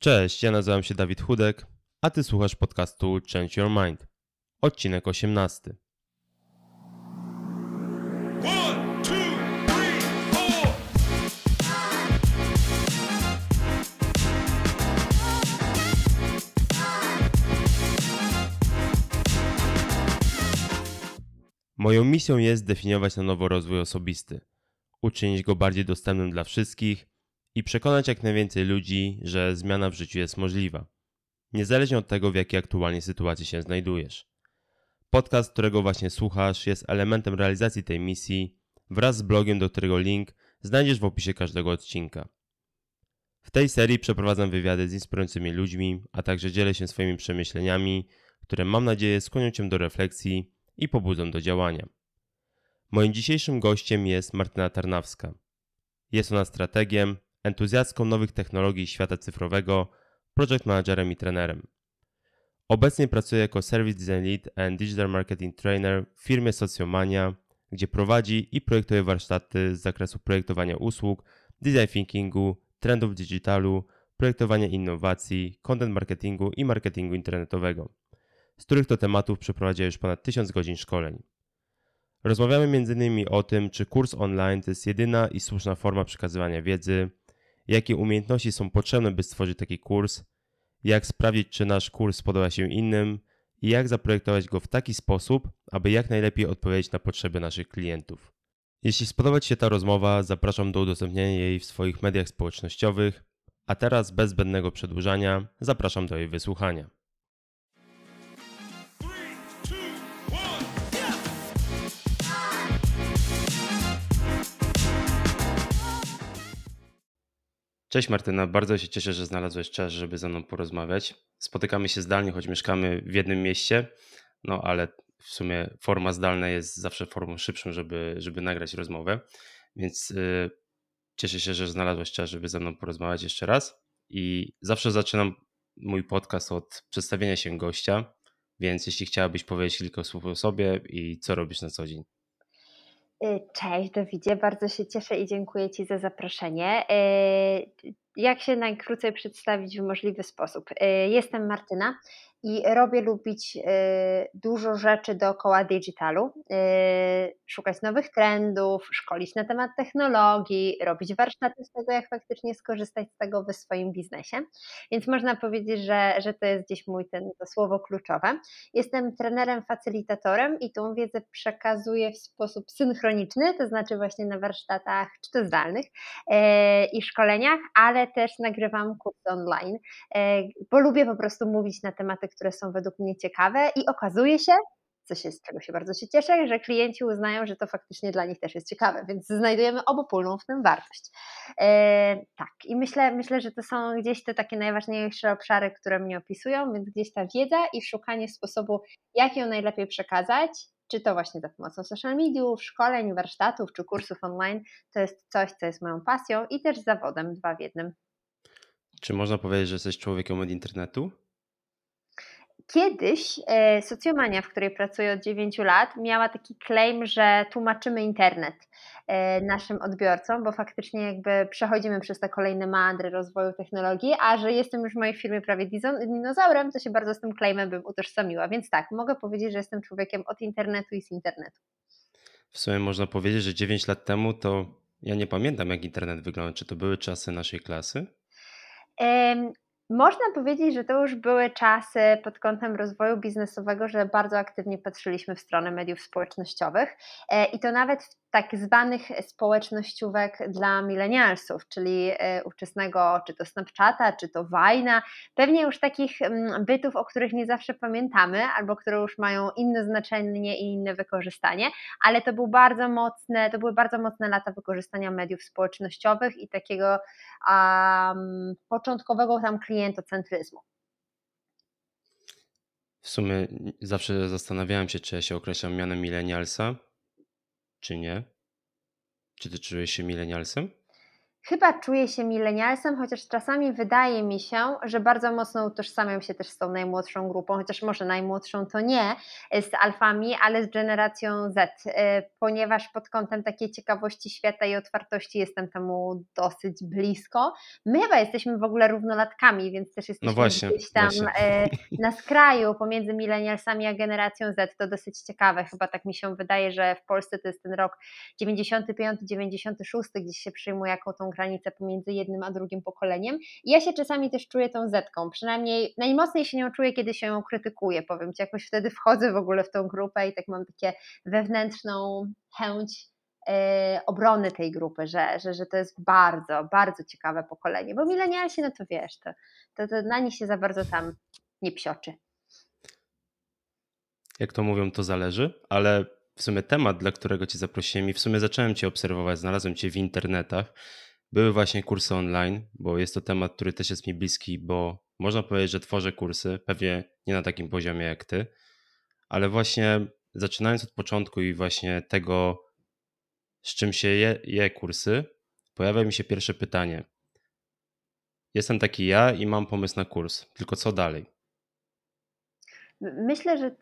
Cześć, ja nazywam się Dawid Chudek, a ty słuchasz podcastu Change Your Mind. Odcinek 18. One, two, three, four. Moją misją jest zdefiniować na nowo rozwój osobisty, uczynić go bardziej dostępnym dla wszystkich i przekonać jak najwięcej ludzi, że zmiana w życiu jest możliwa, niezależnie od tego, w jakiej aktualnie sytuacji się znajdujesz. Podcast, którego właśnie słuchasz, jest elementem realizacji tej misji wraz z blogiem, do którego link znajdziesz w opisie każdego odcinka. W tej serii przeprowadzam wywiady z inspirującymi ludźmi, a także dzielę się swoimi przemyśleniami, które mam nadzieję skłonią Cię do refleksji i pobudzą do działania. Moim dzisiejszym gościem jest Martyna Tarnawska. Jest ona strategiem, entuzjastką nowych technologii świata cyfrowego, project managerem i trenerem. Obecnie pracuje jako Service Design Lead and Digital Marketing Trainer w firmie Sociomania, gdzie prowadzi i projektuje warsztaty z zakresu projektowania usług, design thinkingu, trendów digitalu, projektowania innowacji, content marketingu i marketingu internetowego, z których to tematów przeprowadziła już ponad 1000 godzin szkoleń. Rozmawiamy m.in. o tym, czy kurs online to jest jedyna i słuszna forma przekazywania wiedzy, jakie umiejętności są potrzebne, by stworzyć taki kurs, jak sprawdzić, czy nasz kurs spodoba się innym i jak zaprojektować go w taki sposób, aby jak najlepiej odpowiedzieć na potrzeby naszych klientów. Jeśli spodoba Ci się ta rozmowa, zapraszam do udostępnienia jej w swoich mediach społecznościowych, a teraz bez zbędnego przedłużania zapraszam do jej wysłuchania. Cześć Martyna, bardzo się cieszę, że znalazłeś czas, żeby ze mną porozmawiać. Spotykamy się zdalnie, choć mieszkamy w jednym mieście, no ale w sumie forma zdalna jest zawsze formą szybszą, żeby, żeby nagrać rozmowę, więc y, cieszę się, że znalazłeś czas, żeby ze mną porozmawiać jeszcze raz. I zawsze zaczynam mój podcast od przedstawienia się gościa, więc jeśli chciałabyś powiedzieć kilka słów o sobie i co robisz na co dzień. Y, Cześć Dawidzie, bardzo się cieszę i dziękuję Ci za zaproszenie. Y, Jak się najkrócej przedstawić w możliwy sposób? Y, Jestem Martyna i robię lubić y, dużo rzeczy dookoła digitalu, y, szukać nowych trendów, szkolić na temat technologii, robić warsztaty z tego, jak faktycznie skorzystać z tego w swoim biznesie. Więc można powiedzieć, że, że to jest gdzieś mój ten, to słowo kluczowe. Jestem trenerem, facylitatorem i tą wiedzę przekazuję w sposób synchroniczny, to znaczy właśnie na warsztatach, czy to zdalnych e, i szkoleniach, ale też nagrywam kursy online, bo lubię po prostu mówić na tematy, które są według mnie ciekawe i okazuje się, co się, z czego się bardzo się cieszę, że klienci uznają, że to faktycznie dla nich też jest ciekawe, więc znajdujemy obopólną w tym wartość. E, tak, i myślę, myślę, że to są gdzieś te takie najważniejsze obszary, które mnie opisują, więc gdzieś ta wiedza i szukanie sposobu, jak ją najlepiej przekazać, czy to właśnie za pomocą social mediów, szkoleń, warsztatów czy kursów online, to jest coś, co jest moją pasją i też zawodem dwa w jednym. Czy można powiedzieć, że jesteś człowiekiem od internetu? Kiedyś e, Socjomania, w której pracuję od 9 lat, miała taki claim, że tłumaczymy internet e, naszym odbiorcom, bo faktycznie jakby przechodzimy przez te kolejne meandry rozwoju technologii, a że jestem już w mojej firmie prawie dinozaurem, to się bardzo z tym claimem bym utożsamiła. Więc tak, mogę powiedzieć, że jestem człowiekiem od internetu i z internetu. W sumie można powiedzieć, że 9 lat temu to ja nie pamiętam, jak internet wygląda. Czy to były czasy naszej klasy? Można powiedzieć, że to już były czasy pod kątem rozwoju biznesowego, że bardzo aktywnie patrzyliśmy w stronę mediów społecznościowych e, i to nawet w tak zwanych społecznościówek dla milenialsów, czyli e, ówczesnego czy to Snapchata, czy to Vine'a, pewnie już takich mm, bytów, o których nie zawsze pamiętamy, albo które już mają inne znaczenie i inne wykorzystanie, ale to był bardzo mocne, to były bardzo mocne lata wykorzystania mediów społecznościowych i takiego um, początkowego tam klientocentryzmu. W sumie zawsze zastanawiałem się, czy ja się określam mianem milenialsa, czy nie. Czy ty czułeś się milenialsem? Chyba czuję się milenialsem, chociaż czasami wydaje mi się, że bardzo mocno utożsamiam się też z tą najmłodszą grupą, chociaż może najmłodszą to nie, e, z alfami, ale z generacją Z, e, ponieważ pod kątem takiej ciekawości świata i otwartości jestem temu dosyć blisko. My chyba jesteśmy w ogóle równolatkami, więc też jesteśmy No właśnie, gdzieś tam właśnie. e, na skraju pomiędzy milenialsami a generacją Z. To dosyć ciekawe, chyba tak mi się wydaje, że w Polsce to jest ten rok 95-96, gdzieś się przyjmuje jako tą granicę pomiędzy jednym a drugim pokoleniem. I ja się czasami też czuję tą Zetką, przynajmniej najmocniej się nią czuję, kiedy się ją krytykuję, powiem Ci, jakoś wtedy wchodzę w ogóle w tą grupę i tak mam takie wewnętrzną chęć e, obrony tej grupy, że, że, że to jest bardzo, bardzo ciekawe pokolenie, bo milenialsi, no to wiesz, to, to, to na nich się za bardzo tam nie psioczy. Jak to mówią, to zależy, ale w sumie temat, dla którego Cię zaprosiłem i w sumie zacząłem Cię obserwować, znalazłem Cię w internetach, były właśnie kursy online, bo jest to temat, który też jest mi bliski, bo można powiedzieć, że tworzę kursy, pewnie nie na takim poziomie jak Ty, ale właśnie zaczynając od początku i właśnie tego, z czym się je, je kursy, pojawia mi się pierwsze pytanie. Jestem taki ja i mam pomysł na kurs, tylko co dalej? Myślę, że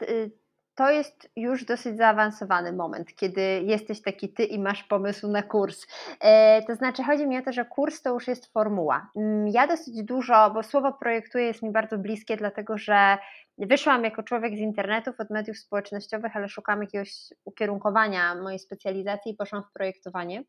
to jest już dosyć zaawansowany moment, kiedy jesteś taki ty i masz pomysł na kurs. E, to znaczy, chodzi mi o to, że kurs to już jest formuła. Mm, Ja dosyć dużo, bo słowo projektuję jest mi bardzo bliskie, dlatego że wyszłam jako człowiek z internetów, od mediów społecznościowych, ale szukam jakiegoś ukierunkowania mojej specjalizacji i poszłam w projektowanie.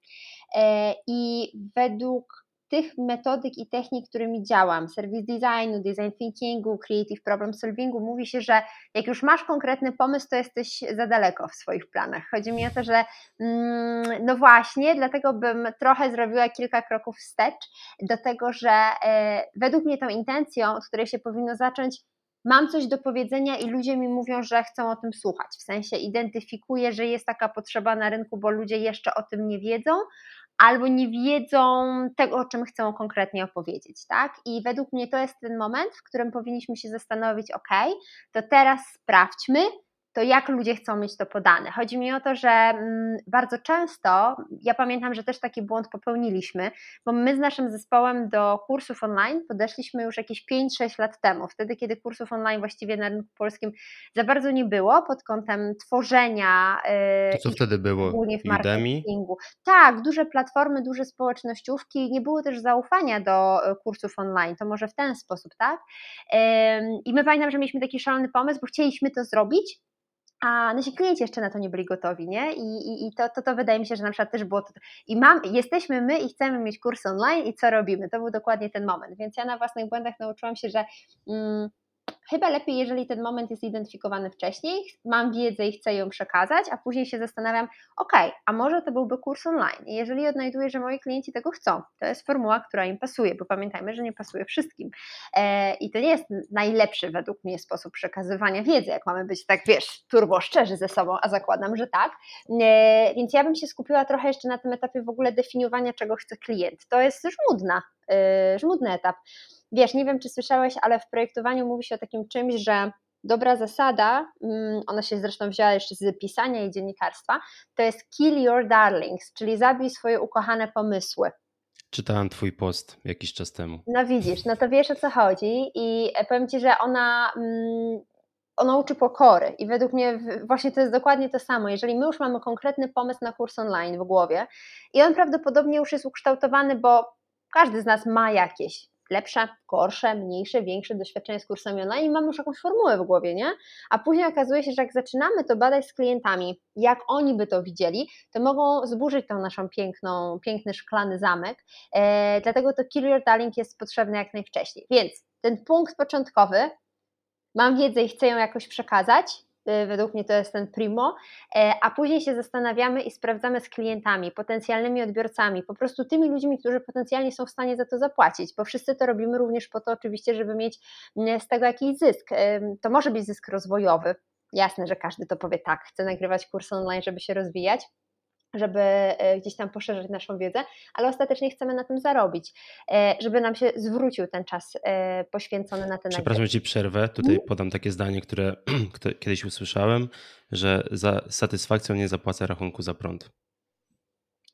E, I według tych metodyk i technik, którymi działam, service designu, design thinkingu, creative problem solvingu, mówi się, że jak już masz konkretny pomysł, to jesteś za daleko w swoich planach. Chodzi mi o to, że mm, no właśnie, dlatego bym trochę zrobiła kilka kroków wstecz do tego, że e, według mnie tą intencją, od której się powinno zacząć, mam coś do powiedzenia i ludzie mi mówią, że chcą o tym słuchać. W sensie identyfikuję, że jest taka potrzeba na rynku, bo ludzie jeszcze o tym nie wiedzą, albo nie wiedzą tego, o czym chcą konkretnie opowiedzieć, tak? I według mnie to jest ten moment, w którym powinniśmy się zastanowić, ok, to teraz sprawdźmy, to jak ludzie chcą mieć to podane. Chodzi mi o to, że mm, bardzo często, ja pamiętam, że też taki błąd popełniliśmy, bo my z naszym zespołem do kursów online podeszliśmy już jakieś 5-6 lat temu, wtedy kiedy kursów online właściwie na rynku polskim za bardzo nie było pod kątem tworzenia To co wtedy było? głównie w marketingu. Tak, duże platformy, duże społecznościówki, nie było też zaufania do e, kursów online, to może w ten sposób, tak? I my pamiętam, że mieliśmy taki szalony pomysł, bo chcieliśmy to zrobić, a nasi klienci jeszcze na to nie byli gotowi, nie? I, i, i to, to, to wydaje mi się, że na przykład też było to. I mam, jesteśmy my i chcemy mieć kurs online i co robimy? To był dokładnie ten moment. Więc ja na własnych błędach nauczyłam się, że mm, chyba lepiej, jeżeli ten moment jest identyfikowany wcześniej, mam wiedzę i chcę ją przekazać, a później się zastanawiam, ok, a może to byłby kurs online. I jeżeli odnajduję, że moi klienci tego chcą, to jest formuła, która im pasuje, bo pamiętajmy, że nie pasuje wszystkim. E, I to nie jest najlepszy według mnie sposób przekazywania wiedzy, jak mamy być tak, wiesz, turbo szczerzy ze sobą, a zakładam, że tak. E, więc ja bym się skupiła trochę jeszcze na tym etapie w ogóle definiowania, czego chce klient. To jest żmudna, e, żmudny etap. Wiesz, nie wiem, czy słyszałeś, ale w projektowaniu mówi się o takim czymś, że dobra zasada, mm, ona się zresztą wzięła jeszcze z pisania i dziennikarstwa, to jest kill your darlings, czyli zabij swoje ukochane pomysły. Czytałem Twój post jakiś czas temu. No widzisz, no to wiesz o co chodzi i powiem Ci, że ona, mm, ona uczy pokory i według mnie właśnie to jest dokładnie to samo. Jeżeli my już mamy konkretny pomysł na kurs online w głowie i on prawdopodobnie już jest ukształtowany, bo każdy z nas ma jakieś lepsze, gorsze, mniejsze, większe doświadczenie z kursami online i mamy już jakąś formułę w głowie, nie? A później okazuje się, że jak zaczynamy to badać z klientami, jak oni by to widzieli, to mogą zburzyć tą naszą piękną, piękny szklany zamek, e, dlatego to Kill Your Darling jest potrzebne jak najwcześniej. Więc ten punkt początkowy, mam wiedzę i chcę ją jakoś przekazać, według mnie to jest ten primo, e, a później się zastanawiamy i sprawdzamy z klientami, potencjalnymi odbiorcami, po prostu tymi ludźmi, którzy potencjalnie są w stanie za to zapłacić, bo wszyscy to robimy również po to oczywiście, żeby mieć z tego jakiś zysk. To może być zysk rozwojowy, jasne, że każdy to powie tak, chcę nagrywać kurs online, żeby się rozwijać, żeby e, gdzieś tam poszerzyć naszą wiedzę, ale ostatecznie chcemy na tym zarobić, e, żeby nam się zwrócił ten czas e, poświęcony na ten Przepraszam, że Ci przerwę. Tutaj podam takie zdanie, które które kiedyś usłyszałem, że za satysfakcją nie zapłacę rachunku za prąd.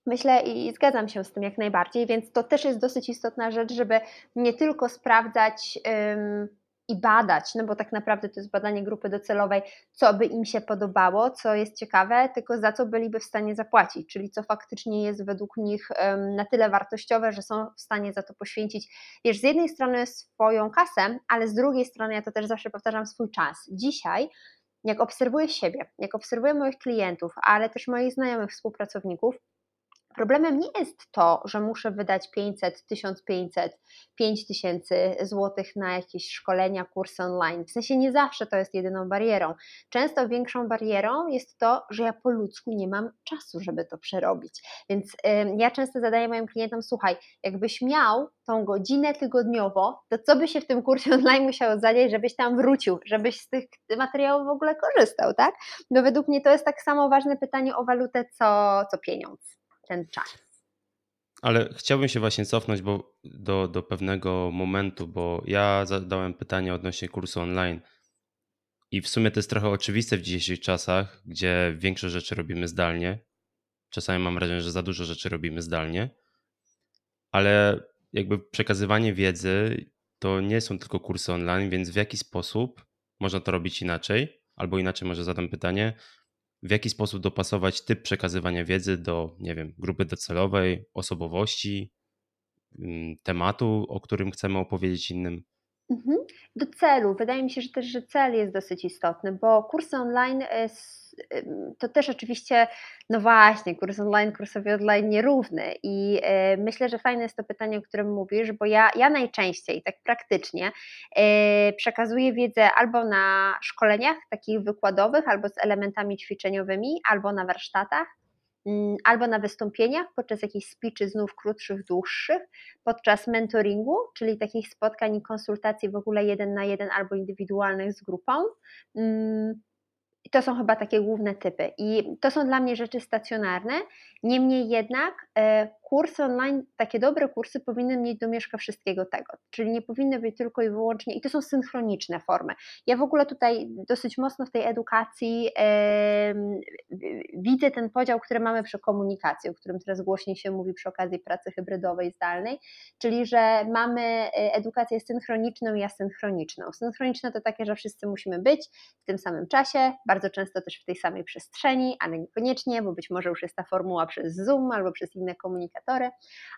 Myślę i zgadzam się z tym jak najbardziej, więc to też jest dosyć istotna rzecz, żeby nie tylko sprawdzać ym, i badać, no bo tak naprawdę to jest badanie grupy docelowej, co by im się podobało, co jest ciekawe, tylko za co byliby w stanie zapłacić, czyli co faktycznie jest według nich na tyle wartościowe, że są w stanie za to poświęcić, wiesz, z jednej strony swoją kasę, ale z drugiej strony, ja to też zawsze powtarzam, swój czas. Dzisiaj jak obserwuję siebie, jak obserwuję moich klientów, ale też moich znajomych współpracowników, Problemem nie jest to, że muszę wydać 500, 1500, 5000 złotych na jakieś szkolenia, kursy online. W sensie nie zawsze to jest jedyną barierą. Często większą barierą jest to, że ja po ludzku nie mam czasu, żeby to przerobić. Więc y, ja często zadaję moim klientom: słuchaj, jakbyś miał tą godzinę tygodniowo, to co by się w tym kursie online musiało zadziać, żebyś tam wrócił, żebyś z tych materiałów w ogóle korzystał, tak? No według mnie to jest tak samo ważne pytanie o walutę, co, co pieniądz ten czas. Ale chciałbym się właśnie cofnąć bo do, do pewnego momentu, bo ja zadałem pytanie odnośnie kursu online. I w sumie to jest trochę oczywiste w dzisiejszych czasach, gdzie większość rzeczy robimy zdalnie. Czasami mam wrażenie, że za dużo rzeczy robimy zdalnie, ale jakby przekazywanie wiedzy to nie są tylko kursy online, więc w jaki sposób można to robić inaczej? Albo inaczej może zadam pytanie, w jaki sposób dopasować typ przekazywania wiedzy do, nie wiem, grupy docelowej, osobowości, mm, tematu, o którym chcemy opowiedzieć innym. Mhm. Do celu. Wydaje mi się, że też, że cel jest dosyć istotny, bo kursy online e, to też oczywiście, no właśnie, kurs online, kursowi online nierówny i e, myślę, że fajne jest to pytanie, o którym mówisz, bo ja, ja najczęściej, tak praktycznie, e, przekazuję wiedzę albo na szkoleniach takich wykładowych, albo z elementami ćwiczeniowymi, albo na warsztatach, albo na wystąpieniach, podczas jakichś speeches znów krótszych, dłuższych, podczas mentoringu, czyli takich spotkań i konsultacji w ogóle jeden na jeden albo indywidualnych z grupą. Mm, to są chyba takie główne typy. I to są dla mnie rzeczy stacjonarne. Niemniej jednak e, kursy online, takie dobre kursy powinny mieć domieszka wszystkiego tego. Czyli nie powinny być tylko i wyłącznie, i to są synchroniczne formy. Ja w ogóle tutaj dosyć mocno w tej edukacji widzę ten podział, który mamy przy komunikacji, o którym teraz głośniej się mówi przy okazji pracy hybrydowej, zdalnej, czyli że mamy e, edukację synchroniczną i asynchroniczną. Synchroniczne to takie, że wszyscy musimy być w tym samym czasie, bardzo często też w tej samej przestrzeni, ale niekoniecznie, bo być może już jest ta formuła przez Zoom albo przez inne komunikatory.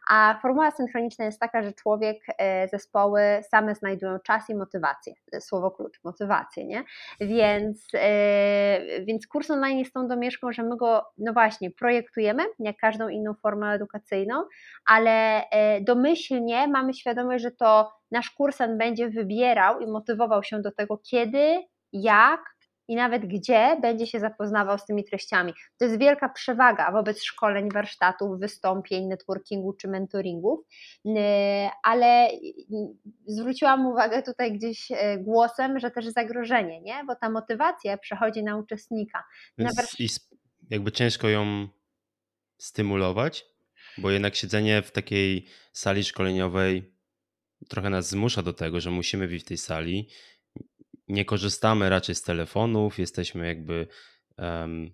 A formuła synchroniczna jest taka, że człowiek, e, zespoły same znajdują czas i motywację. Słowo klucz, motywację, nie? Więc, e, więc kurs online jest tą domieszką, że my go, no właśnie, projektujemy, jak każdą inną formę edukacyjną, ale e, domyślnie mamy świadomość, że to nasz kursant będzie wybierał i motywował się do tego, kiedy, jak i nawet gdzie będzie się zapoznawał z tymi treściami. To jest wielka przewaga wobec szkoleń, warsztatów, wystąpień, networkingu czy mentoringów, yy, ale zwróciłam uwagę tutaj gdzieś e, głosem, że też zagrożenie, nie? bo ta motywacja przechodzi na uczestnika. Na jakby ciężko ją stymulować, bo jednak siedzenie w takiej sali szkoleniowej trochę nas zmusza do tego, że musimy być w tej sali nie korzystamy raczej z telefonów, jesteśmy jakby um,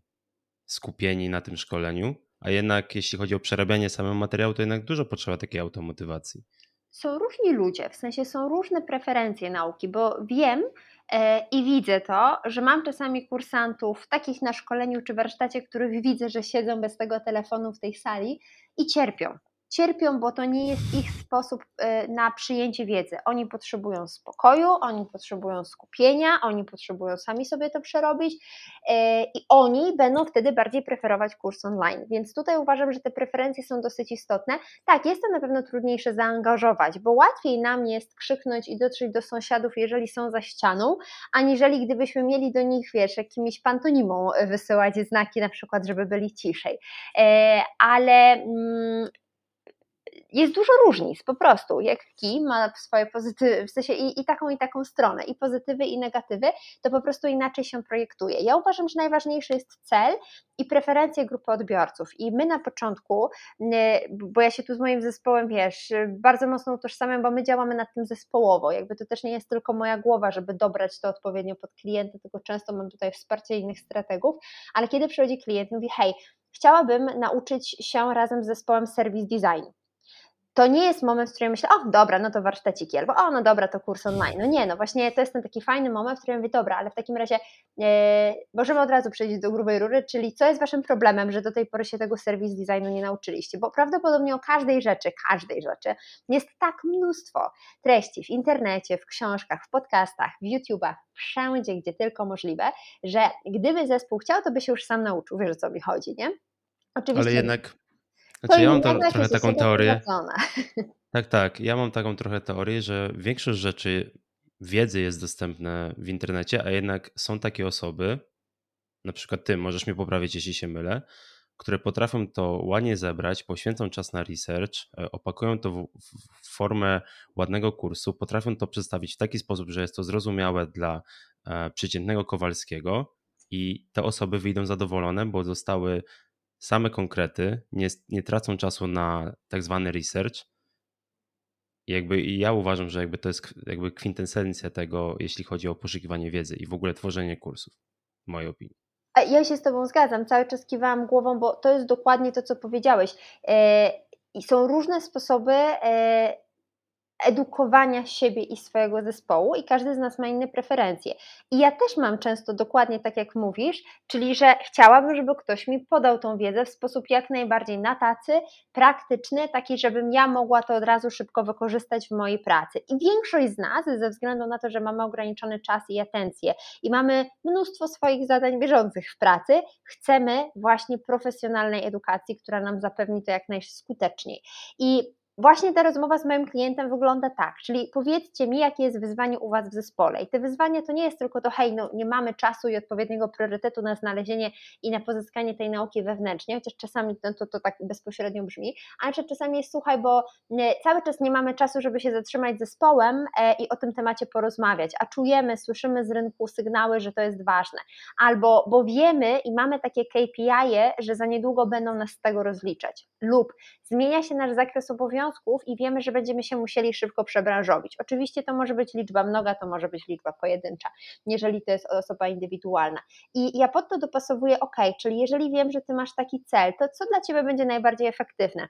skupieni na tym szkoleniu, a jednak jeśli chodzi o przerabianie samego materiału, to jednak dużo potrzeba takiej automotywacji. Są różni ludzie, w sensie są różne preferencje nauki, bo wiem e, i widzę to, że mam czasami kursantów takich na szkoleniu czy warsztacie, których widzę, że siedzą bez tego telefonu w tej sali i cierpią cierpią, bo to nie jest ich sposób e, na przyjęcie wiedzy. Oni potrzebują spokoju, oni potrzebują skupienia, oni potrzebują sami sobie to przerobić e, i oni będą wtedy bardziej preferować kurs online. Więc tutaj uważam, że te preferencje są dosyć istotne. Tak, jest to na pewno trudniejsze zaangażować, bo łatwiej nam jest krzyknąć i dotrzeć do sąsiadów, jeżeli są za ścianą, aniżeli gdybyśmy mieli do nich, wiesz, jakimiś pantonimą wysyłać znaki, na przykład, żeby byli ciszej. E, ale mm, jest dużo różnic po prostu. Jak kij ma swoje pozytywy, w sensie i, i, taką, i taką stronę, i pozytywy, i negatywy, to po prostu inaczej się projektuje. Ja uważam, że najważniejszy jest cel i preferencje grupy odbiorców. I my na początku, bo ja się tu z moim zespołem, wiesz, bardzo mocno utożsamiam, bo my działamy nad tym zespołowo. Jakby to też nie jest tylko moja głowa, żeby dobrać to odpowiednio pod klienta, tylko często mam tutaj wsparcie innych strategów, ale kiedy przychodzi klient mówi, hej, chciałabym nauczyć się razem z zespołem serwis designu to nie jest moment, w którym myślę, o dobra, no to warsztaciki, albo o no dobra, to kurs online. No nie, no właśnie to jest ten taki fajny moment, w którym mówię, dobra, ale w takim razie e, możemy od razu przejść do grubej rury, czyli co jest waszym problemem, że do tej pory się tego serwis designu nie nauczyliście, bo prawdopodobnie o każdej rzeczy, każdej rzeczy jest tak mnóstwo treści w internecie, w książkach, w podcastach, w YouTubach, wszędzie, gdzie tylko możliwe, że gdyby zespół chciał, to by się już sam nauczył, wiesz o co mi chodzi, nie? Oczywiście. Ale jednak znaczy, ja mam to, trochę taką teorię. Tak, tak. Ja mam taką trochę teorię, że większość rzeczy, wiedzy jest dostępne w internecie, a jednak są takie osoby, na przykład ty, możesz mnie poprawić, jeśli się mylę, które potrafią to ładnie zebrać, poświęcą czas na research, e, opakują to w, formę ładnego kursu, potrafią to przedstawić w taki sposób, że jest to zrozumiałe dla e, przeciętnego Kowalskiego i te osoby wyjdą zadowolone, bo zostały same konkrety, nie, nie tracą czasu na tak zwany research. I jakby i ja uważam, że jakby to jest jakby kwintesencja tego, jeśli chodzi o poszukiwanie wiedzy i w ogóle tworzenie kursów, w mojej opinii. Ja się z Tobą zgadzam, cały czas kiwałam głową, bo to jest dokładnie to, co powiedziałeś. E, I są różne sposoby e, edukowania siebie i swojego zespołu i każdy z nas ma inne preferencje. I ja też mam często dokładnie tak, jak mówisz, czyli że chciałabym, żeby ktoś mi podał tą wiedzę w sposób jak najbardziej na tacy, praktyczny, taki, żebym ja mogła to od razu szybko wykorzystać w mojej pracy. I większość z nas, ze względu na to, że mamy ograniczony czas i atencję i mamy mnóstwo swoich zadań bieżących w pracy, chcemy właśnie profesjonalnej edukacji, która nam zapewni to jak najskuteczniej. I Właśnie ta rozmowa z moim klientem wygląda tak, czyli powiedzcie mi, jakie jest wyzwanie u Was w zespole. I te wyzwanie to nie jest tylko to, hej, no nie mamy czasu i odpowiedniego priorytetu na znalezienie i na pozyskanie tej nauki wewnętrznie, chociaż czasami to, to, tak bezpośrednio brzmi, ale czasami jest, słuchaj, bo nie, cały czas nie mamy czasu, żeby się zatrzymać z zespołem e, i o tym temacie porozmawiać, a czujemy, słyszymy z rynku sygnały, że to jest ważne. Albo, bo wiemy i mamy takie KPI, że za niedługo będą nas z tego rozliczać. Lub zmienia się nasz zakres obowiązków, i wiemy, że będziemy się musieli szybko przebranżowić. Oczywiście to może być liczba mnoga, to może być liczba pojedyncza, jeżeli to jest osoba indywidualna. I ja pod to dopasowuję, ok, czyli jeżeli wiem, że ty masz taki cel, to co dla ciebie będzie najbardziej efektywne?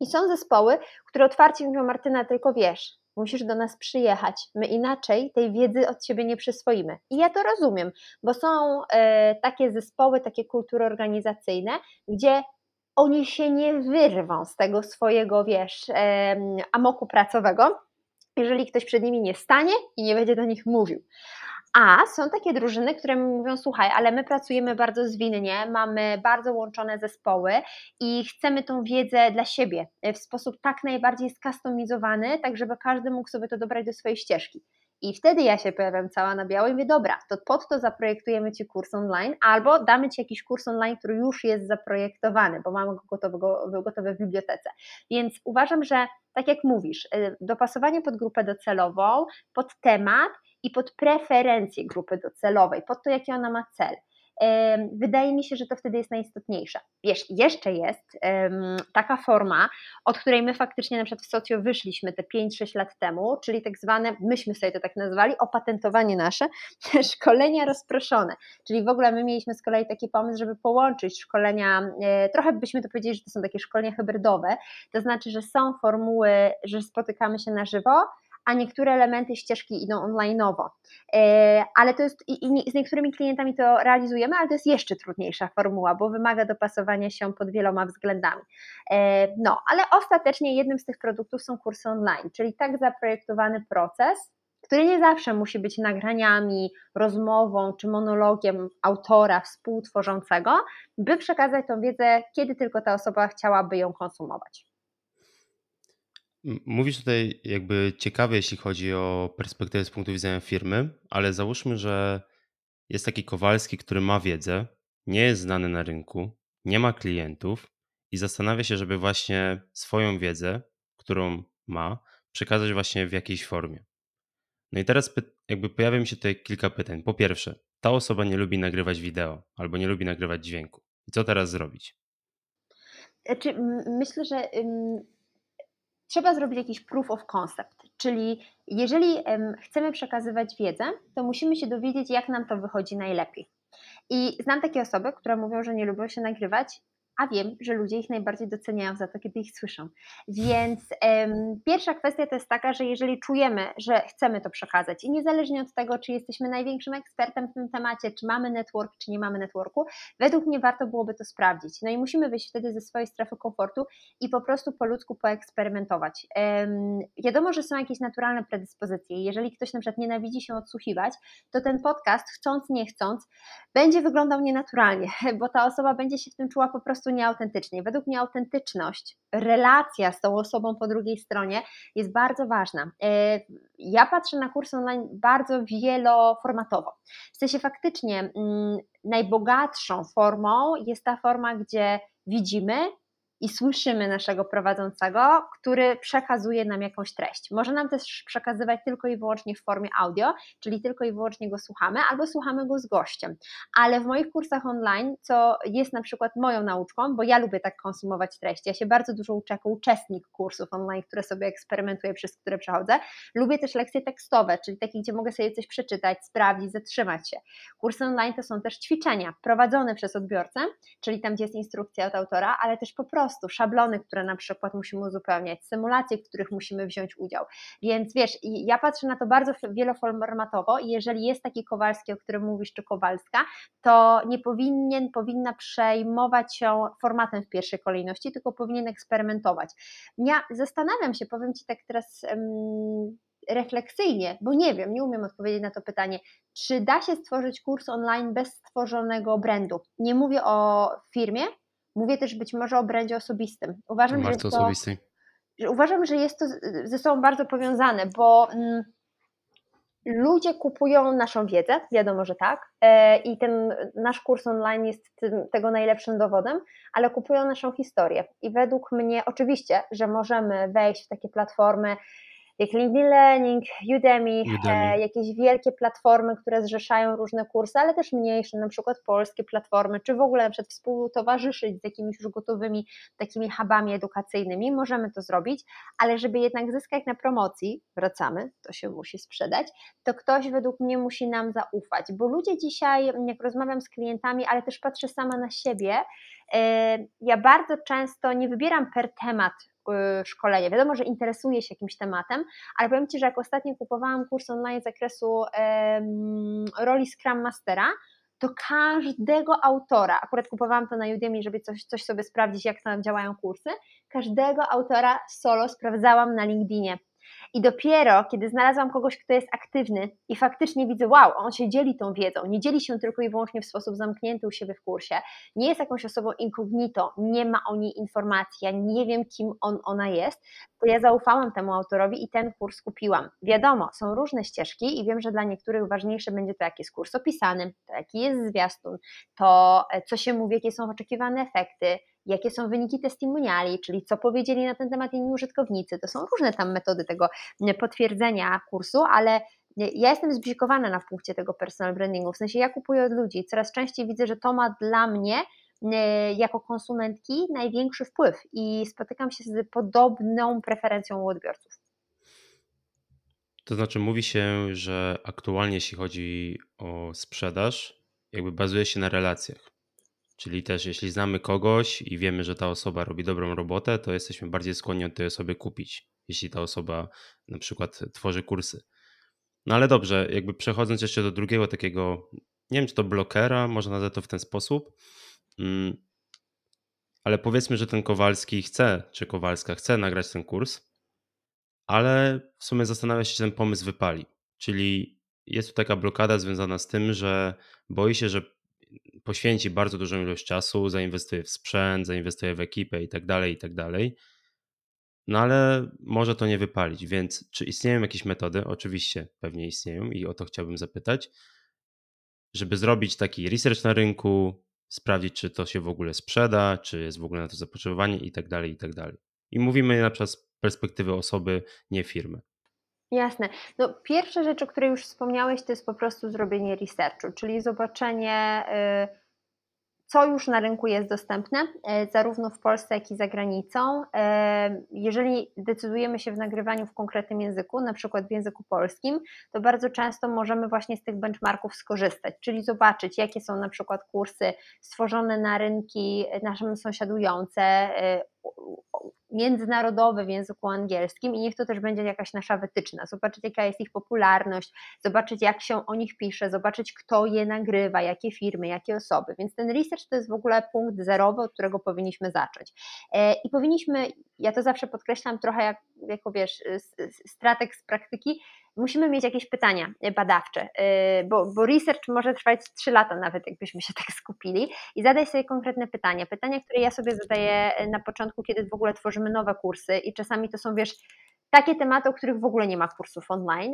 I są zespoły, które otwarcie mówią, Martyna, tylko wiesz, musisz do nas przyjechać. My inaczej tej wiedzy od ciebie nie przyswoimy. I ja to rozumiem, bo są e, takie zespoły, takie kultury organizacyjne, gdzie oni się nie wyrwą z tego swojego, wiesz, amoku pracowego, jeżeli ktoś przed nimi nie stanie i nie będzie do nich mówił. A są takie drużyny, które mówią: Słuchaj, ale my pracujemy bardzo zwinnie, mamy bardzo łączone zespoły i chcemy tą wiedzę dla siebie w sposób tak najbardziej skustomizowany, tak żeby każdy mógł sobie to dobrać do swojej ścieżki. I wtedy ja się pojawiam cała na biało i mówię, dobra, to pod to zaprojektujemy Ci kurs online, albo damy Ci jakiś kurs online, który już jest zaprojektowany, bo mamy go gotowego, gotowe w bibliotece. Więc uważam, że tak jak mówisz, y, dopasowanie pod grupę docelową, pod temat i pod preferencje grupy docelowej, pod to, jaki ona ma cel. Wydaje mi się, że to wtedy jest najistotniejsze. Wiesz, jeszcze jest taka forma, od której my faktycznie na przykład w socjo wyszliśmy te 5-6 lat temu, czyli tak zwane, myśmy sobie to tak nazwali, opatentowanie nasze, szkolenia rozproszone. Czyli w ogóle my mieliśmy z kolei taki pomysł, żeby połączyć szkolenia, e, trochę byśmy to powiedzieli, że to są takie szkolenia hybrydowe, to znaczy, że są formuły, że spotykamy się na żywo, a niektóre elementy ścieżki idą online'owo. E, ale to jest, i z niektórymi klientami to realizujemy, ale to jest jeszcze trudniejsza formuła, bo wymaga dopasowania się pod wieloma względami. E, no, ale ostatecznie jednym z tych produktów są kursy online, czyli tak zaprojektowany proces, który nie zawsze musi być nagraniami, rozmową czy monologiem autora współtworzącego, by przekazać tą wiedzę, kiedy tylko ta osoba chciałaby ją konsumować. Mówisz tutaj jakby ciekawie, jeśli chodzi o perspektywę z punktu widzenia firmy, ale załóżmy, że jest taki Kowalski, który ma wiedzę, nie jest znany na rynku, nie ma klientów i zastanawia się, żeby właśnie swoją wiedzę, którą ma, przekazać właśnie w jakiejś formie. No i teraz jakby pojawia mi się tutaj kilka pytań. Po pierwsze, ta osoba nie lubi nagrywać wideo albo nie lubi nagrywać dźwięku. I co teraz zrobić? Znaczy, myślę, że trzeba zrobić jakiś proof of concept, czyli jeżeli chcemy przekazywać wiedzę, to musimy się dowiedzieć, jak nam to wychodzi najlepiej. I znam takie osoby, które mówią, że nie lubią się nagrywać, a wiem, że ludzie ich najbardziej doceniają za to, kiedy ich słyszą. Więc pierwsza kwestia to jest taka, że jeżeli czujemy, że chcemy to przekazać i niezależnie od tego, czy jesteśmy największym ekspertem w tym temacie, czy mamy network, czy nie mamy networku, według mnie warto byłoby to sprawdzić. No i musimy wyjść wtedy ze swojej strefy komfortu i po prostu po ludzku poeksperymentować. Em, wiadomo, że są jakieś naturalne predyspozycje. Jeżeli ktoś na przykład nienawidzi się odsłuchiwać, to ten podcast, chcąc, nie chcąc, będzie wyglądał nienaturalnie, bo ta osoba będzie się w tym czuła po prostu nieautentycznie. Według mnie autentyczność, relacja z tą osobą po drugiej stronie jest bardzo ważna. E, ja patrzę na kurs online bardzo wieloformatowo. W sensie faktycznie mm, najbogatszą formą jest ta forma, gdzie widzimy, i słyszymy naszego prowadzącego, który przekazuje nam jakąś treść. Może nam też przekazywać tylko i wyłącznie w formie audio, czyli tylko i wyłącznie go słuchamy, albo słuchamy go z gościem. Ale w moich kursach online, co jest na przykład moją nauczką, bo ja lubię tak konsumować treści, ja się bardzo dużo uczę jako uczestnik kursów online, które sobie eksperymentuję, przez które przechodzę. Lubię też lekcje tekstowe, czyli takie, gdzie mogę sobie coś przeczytać, sprawdzić, zatrzymać się. Kursy online to są też ćwiczenia prowadzone przez odbiorcę, czyli tam, gdzie jest instrukcja od autora, ale też po prostu szablony, które na przykład musimy uzupełniać, symulacje, w których musimy wziąć udział. Więc wiesz, ja patrzę na to bardzo wieloformatowo i jeżeli jest taki Kowalski, o którym mówisz, czy Kowalska, to nie powinien, powinna przejmować się formatem w pierwszej kolejności, tylko powinien eksperymentować. Ja zastanawiam się, powiem Ci tak teraz um, refleksyjnie, bo nie wiem, nie umiem odpowiedzieć na to pytanie, czy da się stworzyć kurs online bez stworzonego brandu? Nie mówię o firmie, Mówię też być może o brandzie osobistym. Uważam, Bardzo że to, osobistej. Że uważam, że jest to ze sobą bardzo powiązane, bo mm, ludzie kupują naszą wiedzę, wiadomo, że tak, e, i ten nasz kurs online jest tym, tego najlepszym dowodem, ale kupują naszą historię. I według mnie, oczywiście, że możemy wejść w takie platformy, jak LinkedIn Learning, Udemy, Udemy. E, jakieś wielkie platformy, które zrzeszają różne kursy, ale też mniejsze, na przykład polskie platformy, czy w ogóle na przykład współtowarzyszyć z jakimiś już gotowymi takimi hubami edukacyjnymi, możemy to zrobić, ale żeby jednak zyskać na promocji, wracamy, to się musi sprzedać, to ktoś według mnie musi nam zaufać, bo ludzie dzisiaj, jak rozmawiam z klientami, ale też patrzę sama na siebie, e, ja bardzo często nie wybieram per temat szkolenie. Wiadomo, że interesuję się jakimś tematem, ale powiem Ci, że jak ostatnio kupowałam kurs online z zakresu roli Scrum Mastera, to każdego autora, akurat kupowałam to na Udemy, żeby coś, coś sobie sprawdzić, jak tam działają kursy, każdego autora solo sprawdzałam na LinkedInie. I dopiero, kiedy znalazłam kogoś, kto jest aktywny i faktycznie widzę, wow, on się dzieli tą wiedzą, nie dzieli się tylko i wyłącznie w sposób zamknięty u siebie w kursie, nie jest jakąś osobą incognito, nie ma o niej informacji, ja nie wiem, kim on, ona jest, to ja zaufałam temu autorowi i ten kurs kupiłam. Wiadomo, są różne ścieżki i wiem, że dla niektórych ważniejsze będzie to, jaki jest kurs opisany, to jaki jest zwiastun, to e, co się mówi, jakie są oczekiwane efekty, jakie są wyniki testimoniali, czyli co powiedzieli na ten temat inni użytkownicy. To są różne tam metody tego potwierdzenia kursu, ale ja jestem zbzikowana na punkcie tego personal brandingu, w sensie ja kupuję od ludzi, coraz częściej widzę, że to ma dla mnie jako konsumentki największy wpływ i spotykam się z podobną preferencją u odbiorców. To znaczy, mówi się, że aktualnie, jeśli chodzi o sprzedaż, jakby bazuje się na relacjach. Czyli też jeśli znamy kogoś i wiemy, że ta osoba robi dobrą robotę, to jesteśmy bardziej skłonni od tej osoby kupić, jeśli ta osoba na przykład tworzy kursy. No ale dobrze, jakby przechodząc jeszcze do drugiego takiego, nie wiem czy to blokera, można nazwać to w ten sposób, mm, ale powiedzmy, że ten Kowalski chce, czy Kowalska chce nagrać ten kurs, ale w sumie zastanawia się, czy ten pomysł wypali. Czyli jest tu taka blokada związana z tym, że boi się, że poświęci bardzo dużą ilość czasu, zainwestuje w sprzęt, zainwestuje w ekipę i tak dalej, i tak dalej. No ale może to nie wypalić, więc czy istnieją jakieś metody? Oczywiście pewnie istnieją i o to chciałbym zapytać, żeby zrobić taki research na rynku, sprawdzić, czy to się w ogóle sprzeda, czy jest w ogóle na to zapotrzebowanie i tak dalej, i tak dalej. I mówimy na przykład z perspektywy osoby, nie firmy. Jasne. No, pierwsza rzecz, o której już wspomniałeś, to jest po prostu zrobienie researchu, czyli zobaczenie, y, co już na rynku jest dostępne, e, zarówno w Polsce, jak i za granicą. E, jeżeli decydujemy się w nagrywaniu w konkretnym języku, na przykład w języku polskim, to bardzo często możemy właśnie z tych benchmarków skorzystać, czyli zobaczyć, jakie są na przykład kursy stworzone na rynki naszym sąsiadujące, międzynarodowe w języku angielskim i niech to też będzie jakaś nasza wytyczna. Zobaczyć, jaka jest ich popularność, zobaczyć, jak się o nich pisze, zobaczyć, kto je nagrywa, jakie firmy, jakie osoby. Więc ten research to jest w ogóle punkt zerowy, od którego powinniśmy zacząć. E, I powinniśmy, ja to zawsze podkreślam trochę jak, jako wiesz, strateg z praktyki, musimy mieć jakieś pytania badawcze, y, bo, bo research może trwać 3 lata nawet, jakbyśmy się tak skupili i zadaj sobie konkretne pytania. Pytania, które ja sobie zadaję na początku, kiedy w ogóle tworzymy nowe kursy i czasami to są, wiesz, takie tematy, o których w ogóle nie ma kursów online.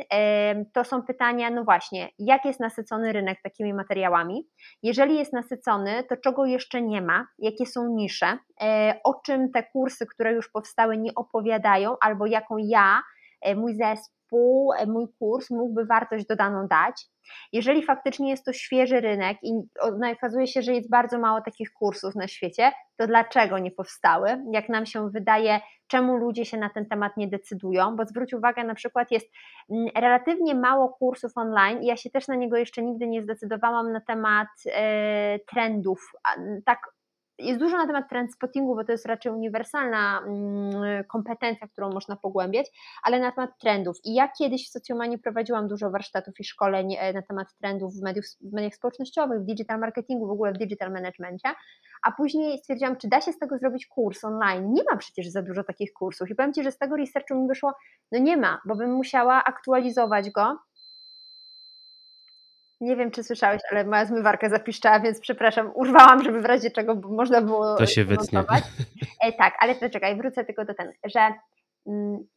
To są pytania, no właśnie, jak jest nasycony rynek takimi materiałami? Jeżeli jest nasycony, to czego jeszcze nie ma? Jakie są nisze? E, o czym te kursy, które już powstały, nie opowiadają, albo jaką ja, e, mój zespół, zespół, e, mój kurs mógłby wartość dodaną dać. Jeżeli faktycznie jest to świeży rynek i no, okazuje się, że jest bardzo mało takich kursów na świecie, to dlaczego nie powstały? Jak nam się wydaje, czemu ludzie się na ten temat nie decydują? Bo zwróć uwagę, na przykład jest mm, relatywnie mało kursów online i ja się też na niego jeszcze nigdy nie zdecydowałam na temat e, trendów, tak jest dużo na temat trendspottingu, bo to jest raczej uniwersalna mm, kompetencja, którą można pogłębiać, ale na temat trendów. I ja kiedyś w Socjomanii prowadziłam dużo warsztatów i szkoleń e, na temat trendów w, mediów, w mediach społecznościowych, w digital marketingu, w ogóle w digital managementie, a później stwierdziłam, czy da się z tego zrobić kurs online. Nie ma przecież za dużo takich kursów i powiem Ci, że z tego researchu mi wyszło, no nie ma, bo bym musiała aktualizować go, nie wiem, czy słyszałeś, ale moja zmywarka zapiszczała, więc przepraszam, urwałam, żeby w razie czego można było. To się wytnie. E, tak, ale to czekaj, wrócę tylko do ten, że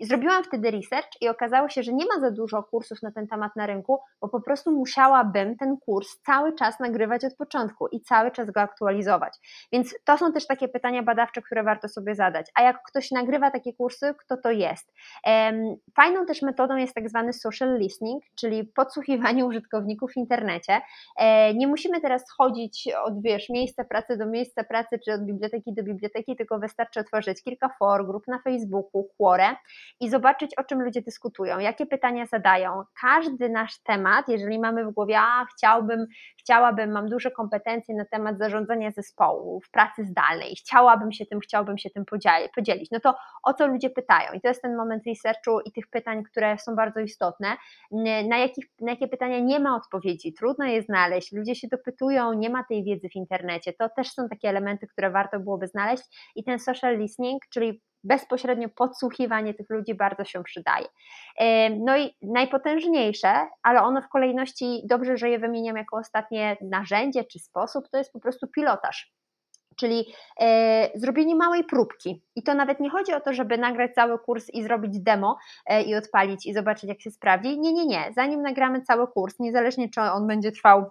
zrobiłam wtedy research i okazało się, że nie ma za dużo kursów na ten temat na rynku, bo po prostu musiałabym ten kurs cały czas nagrywać od początku i cały czas go aktualizować. Więc to są też takie pytania badawcze, które warto sobie zadać. A jak ktoś nagrywa takie kursy, kto to jest? Fajną też metodą jest tak zwany social listening, czyli podsłuchiwanie użytkowników w internecie. E, nie musimy teraz chodzić od wiesz, miejsca pracy do miejsca pracy, czy od biblioteki do biblioteki, tylko wystarczy otworzyć kilka for, grup na Facebooku, i zobaczyć, o czym ludzie dyskutują, jakie pytania zadają. Każdy nasz temat, jeżeli mamy w głowie, a chciałbym, chciałabym, mam duże kompetencje na temat zarządzania zespołu, w pracy zdalnej, chciałabym się tym, chciałbym się tym podzielić, no to o co ludzie pytają? I to jest ten moment researchu i tych pytań, które są bardzo istotne. Na, jakich, na jakie pytania nie ma odpowiedzi, trudno je znaleźć, ludzie się dopytują, nie ma tej wiedzy w internecie. To też są takie elementy, które warto byłoby znaleźć. I ten social listening, czyli bezpośrednio podsłuchiwanie tych ludzi bardzo się przydaje. No i najpotężniejsze, ale ono w kolejności dobrze, że je wymieniam jako ostatnie narzędzie czy sposób, to jest po prostu pilotaż. Czyli e, zrobienie małej próbki. I to nawet nie chodzi o to, żeby nagrać cały kurs i zrobić demo e, i odpalić i zobaczyć, jak się sprawdzi. Nie, nie, nie. Zanim nagramy cały kurs, niezależnie czy on będzie trwał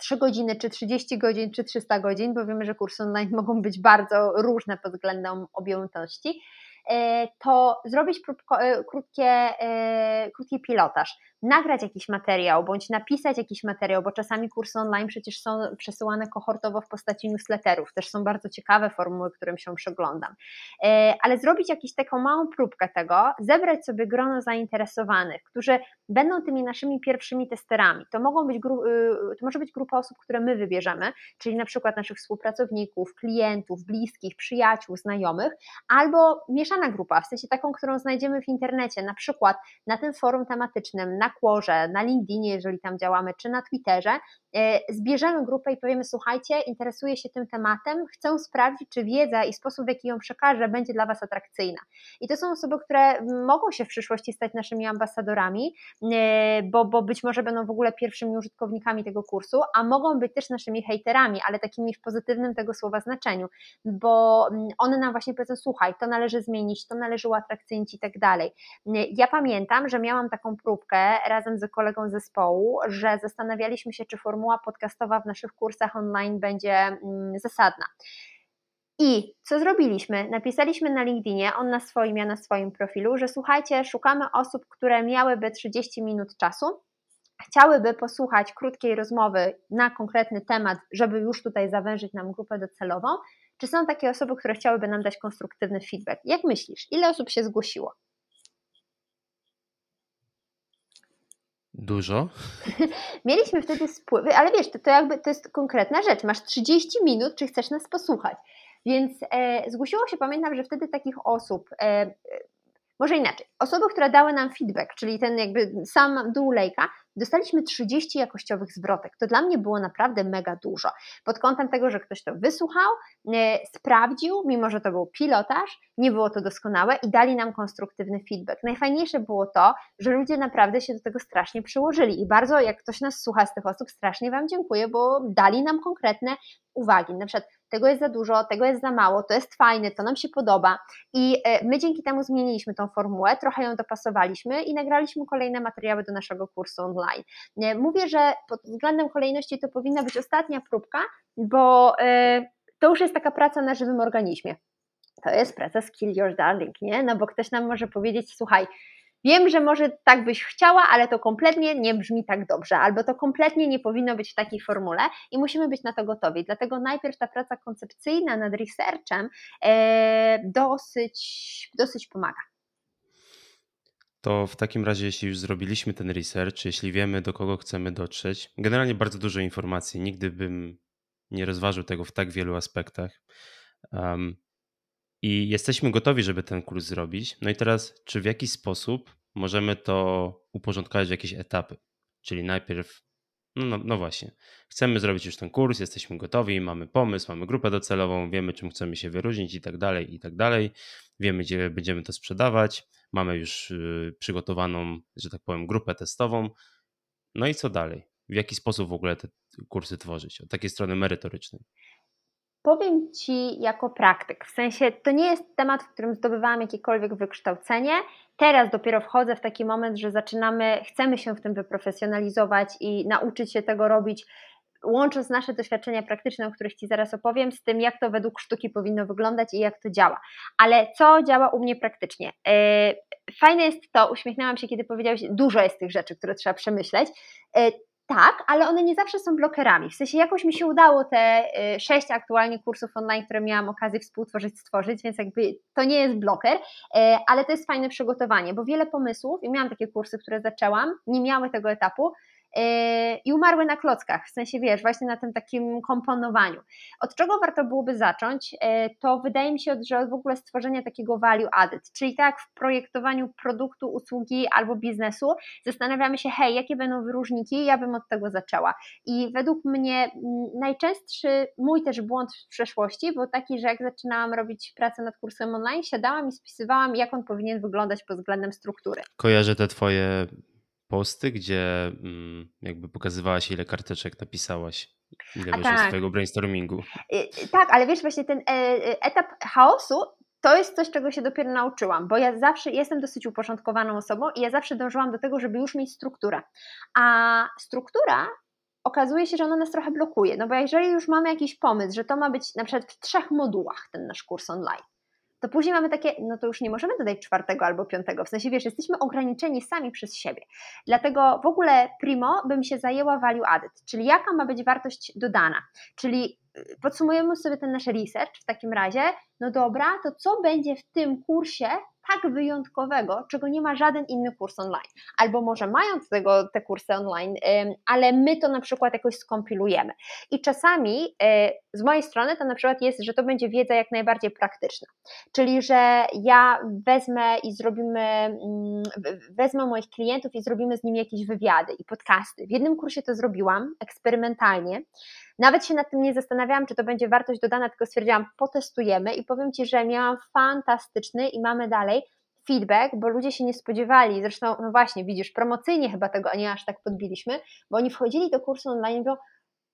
3 godziny, czy 30 godzin, czy 300 godzin, bo wiemy, że kursy online mogą być bardzo różne pod względem objętości, to zrobić e, krótkie, e, krótki pilotaż. Nagrać jakiś materiał, bądź napisać jakiś materiał, bo czasami kursy online przecież są przesyłane kohortowo w postaci newsletterów, też są bardzo ciekawe formuły, którym się przeglądam, e, ale zrobić jakąś taką małą próbkę tego, zebrać sobie grono zainteresowanych, którzy będą tymi naszymi pierwszymi testerami. To, mogą być, y, to może być grupa osób, które my wybierzemy, czyli na przykład naszych współpracowników, klientów, bliskich, przyjaciół, znajomych, albo mieszana grupa, w sensie taką, którą znajdziemy w internecie, na przykład na tym forum tematycznym, na Quorze, na LinkedInie, jeżeli tam działamy, czy na Twitterze, e, zbierzemy grupę i powiemy: Słuchajcie, interesuję się tym tematem, chcę sprawdzić, czy wiedza i sposób, w jaki ją przekażę, będzie dla Was atrakcyjna. I to są osoby, które mogą się w przyszłości stać naszymi ambasadorami, e, bo, bo być może będą w ogóle pierwszymi użytkownikami tego kursu, a mogą być też naszymi hejterami, ale takimi w pozytywnym tego słowa znaczeniu, bo one nam właśnie powiedzą: Słuchaj, to należy zmienić, to należy uatrakcyjnić i tak dalej. Ja pamiętam, że miałam taką próbkę razem z kolegą zespołu, że zastanawialiśmy się, czy formuła podcastowa w naszych kursach online będzie mm, zasadna. I co zrobiliśmy? Napisaliśmy na LinkedInie, on na swoim, ja na swoim profilu, że słuchajcie, szukamy osób, które miałyby 30 minut czasu chciałyby posłuchać krótkiej rozmowy na konkretny temat, żeby już tutaj zawężyć nam grupę docelową, czy są takie osoby, które chciałyby nam dać konstruktywny feedback? Jak myślisz, ile osób się zgłosiło? Dużo. Mieliśmy wtedy spływy, ale wiesz, to, to jakby to jest konkretna rzecz. Masz 30 minut, czy chcesz nas posłuchać. Więc e, zgłosiło się, pamiętam, że wtedy takich osób, e, może inaczej, osoby, które dały nam feedback, czyli ten jakby sam dół lejka, dostaliśmy 30 jakościowych zwrotek. To dla mnie było naprawdę mega dużo. Pod kątem tego, że ktoś to wysłuchał, e, sprawdził, mimo że to był pilotaż, nie było to doskonałe i dali nam konstruktywny feedback. Najfajniejsze było to, że ludzie naprawdę się do tego strasznie przyłożyli i bardzo, jak ktoś nas słucha z tych osób, strasznie Wam dziękuję, bo dali nam konkretne uwagi. Na przykład tego jest za dużo, tego jest za mało, to jest fajne, to nam się podoba. I e, my dzięki temu zmieniliśmy tą formułę, trochę ją dopasowaliśmy i nagraliśmy kolejne materiały do naszego kursu online. E, mówię, że pod względem kolejności to powinna być ostatnia próbka, bo e, to już jest taka praca na żywym organizmie. To jest praca skill your darling, nie? No bo ktoś nam może powiedzieć, słuchaj, Wiem, że może tak byś chciała, ale to kompletnie nie brzmi tak dobrze, albo to kompletnie nie powinno być w takiej formule i musimy być na to gotowi. Dlatego najpierw ta praca koncepcyjna nad researchem e, dosyć, dosyć pomaga. To w takim razie, jeśli już zrobiliśmy ten research, jeśli wiemy, do kogo chcemy dotrzeć, generalnie bardzo dużo informacji, nigdy bym nie rozważył tego w tak wielu aspektach. Um, i jesteśmy gotowi, żeby ten kurs zrobić. No i teraz, czy w jaki sposób możemy to uporządkować w jakieś etapy? Czyli najpierw, no, no, no, właśnie, chcemy zrobić już ten kurs, jesteśmy gotowi, mamy pomysł, mamy grupę docelową, wiemy, czym chcemy się wyróżnić i tak dalej, i tak dalej. Wiemy, gdzie będziemy to sprzedawać, mamy już y, przygotowaną, że tak powiem, grupę testową. No i co dalej? W jaki sposób w ogóle te kursy tworzyć? Od takiej strony merytorycznej. Powiem Ci jako praktyk, w sensie to nie jest temat, w którym zdobywałam jakiekolwiek wykształcenie. Teraz dopiero wchodzę w taki moment, że zaczynamy, chcemy się w tym wyprofesjonalizować i nauczyć się tego robić, łącząc nasze doświadczenia praktyczne, o których Ci zaraz opowiem, z tym, jak to według sztuki powinno wyglądać i jak to działa. Ale co działa u mnie praktycznie? E, fajne jest to, uśmiechnęłam się, kiedy powiedziałeś, dużo jest tych rzeczy, które trzeba przemyśleć. Tak, ale one nie zawsze są blokerami. W sensie jakoś mi się udało te y, sześć aktualnie kursów online, które miałam okazję współtworzyć, stworzyć, więc jakby to nie jest bloker, y, ale to jest fajne przygotowanie, bo wiele pomysłów, i miałam takie kursy, które zaczęłam, nie miały tego etapu, i umarły na klockach, w sensie wiesz, właśnie na tym takim komponowaniu. Od czego warto byłoby zacząć? Yy, to wydaje mi się, że od w ogóle stworzenia takiego value added, czyli tak w projektowaniu produktu, usługi albo biznesu zastanawiamy się, hej, jakie będą wyróżniki, ja bym od tego zaczęła. I według mnie mm, najczęstszy mój też błąd w przeszłości był taki, że jak zaczynałam robić pracę nad kursem online, siadałam i spisywałam, jak on powinien wyglądać pod względem struktury. Kojarzę te twoje posty, gdzie mm, jakby pokazywałaś, ile karteczek napisałaś, ile wyszło tak. z twojego brainstormingu. Tak, ale wiesz, właśnie ten e, e, etap chaosu to jest coś, czego się dopiero nauczyłam, bo ja zawsze jestem dosyć uporządkowaną osobą i ja zawsze dążyłam do tego, żeby już mieć strukturę. A struktura okazuje się, że ona nas trochę blokuje, no bo jeżeli już mamy jakiś pomysł, że to ma być na przykład w trzech modułach ten nasz kurs online, to później mamy takie, no to już nie możemy dodać czwartego albo piątego. W sensie, wiesz, jesteśmy ograniczeni sami przez siebie. Dlatego w ogóle primo bym się zajęła value added, czyli jaka ma być wartość dodana. Czyli y, podsumujemy sobie ten nasz research w takim razie, no dobra, to co będzie w tym kursie tak wyjątkowego, czego nie ma żaden inny kurs online. Albo może mają tego, te kursy online, ale my to na przykład jakoś skompilujemy. I czasami e, z mojej strony to na przykład jest, że to będzie wiedza jak najbardziej praktyczna. Czyli, że ja wezmę i zrobimy, mm, wezmę moich klientów i zrobimy z nimi jakieś wywiady i podcasty. W jednym kursie to zrobiłam eksperymentalnie. Nawet się nad tym nie zastanawiałam, czy to będzie wartość dodana, tylko stwierdziłam, potestujemy i powiem Ci, że miałam fantastyczny i mamy dalej feedback, bo ludzie się nie spodziewali. Zresztą, no właśnie, widzisz, promocyjnie chyba tego nie aż tak podbiliśmy, bo oni wchodzili do kursu online i mówią,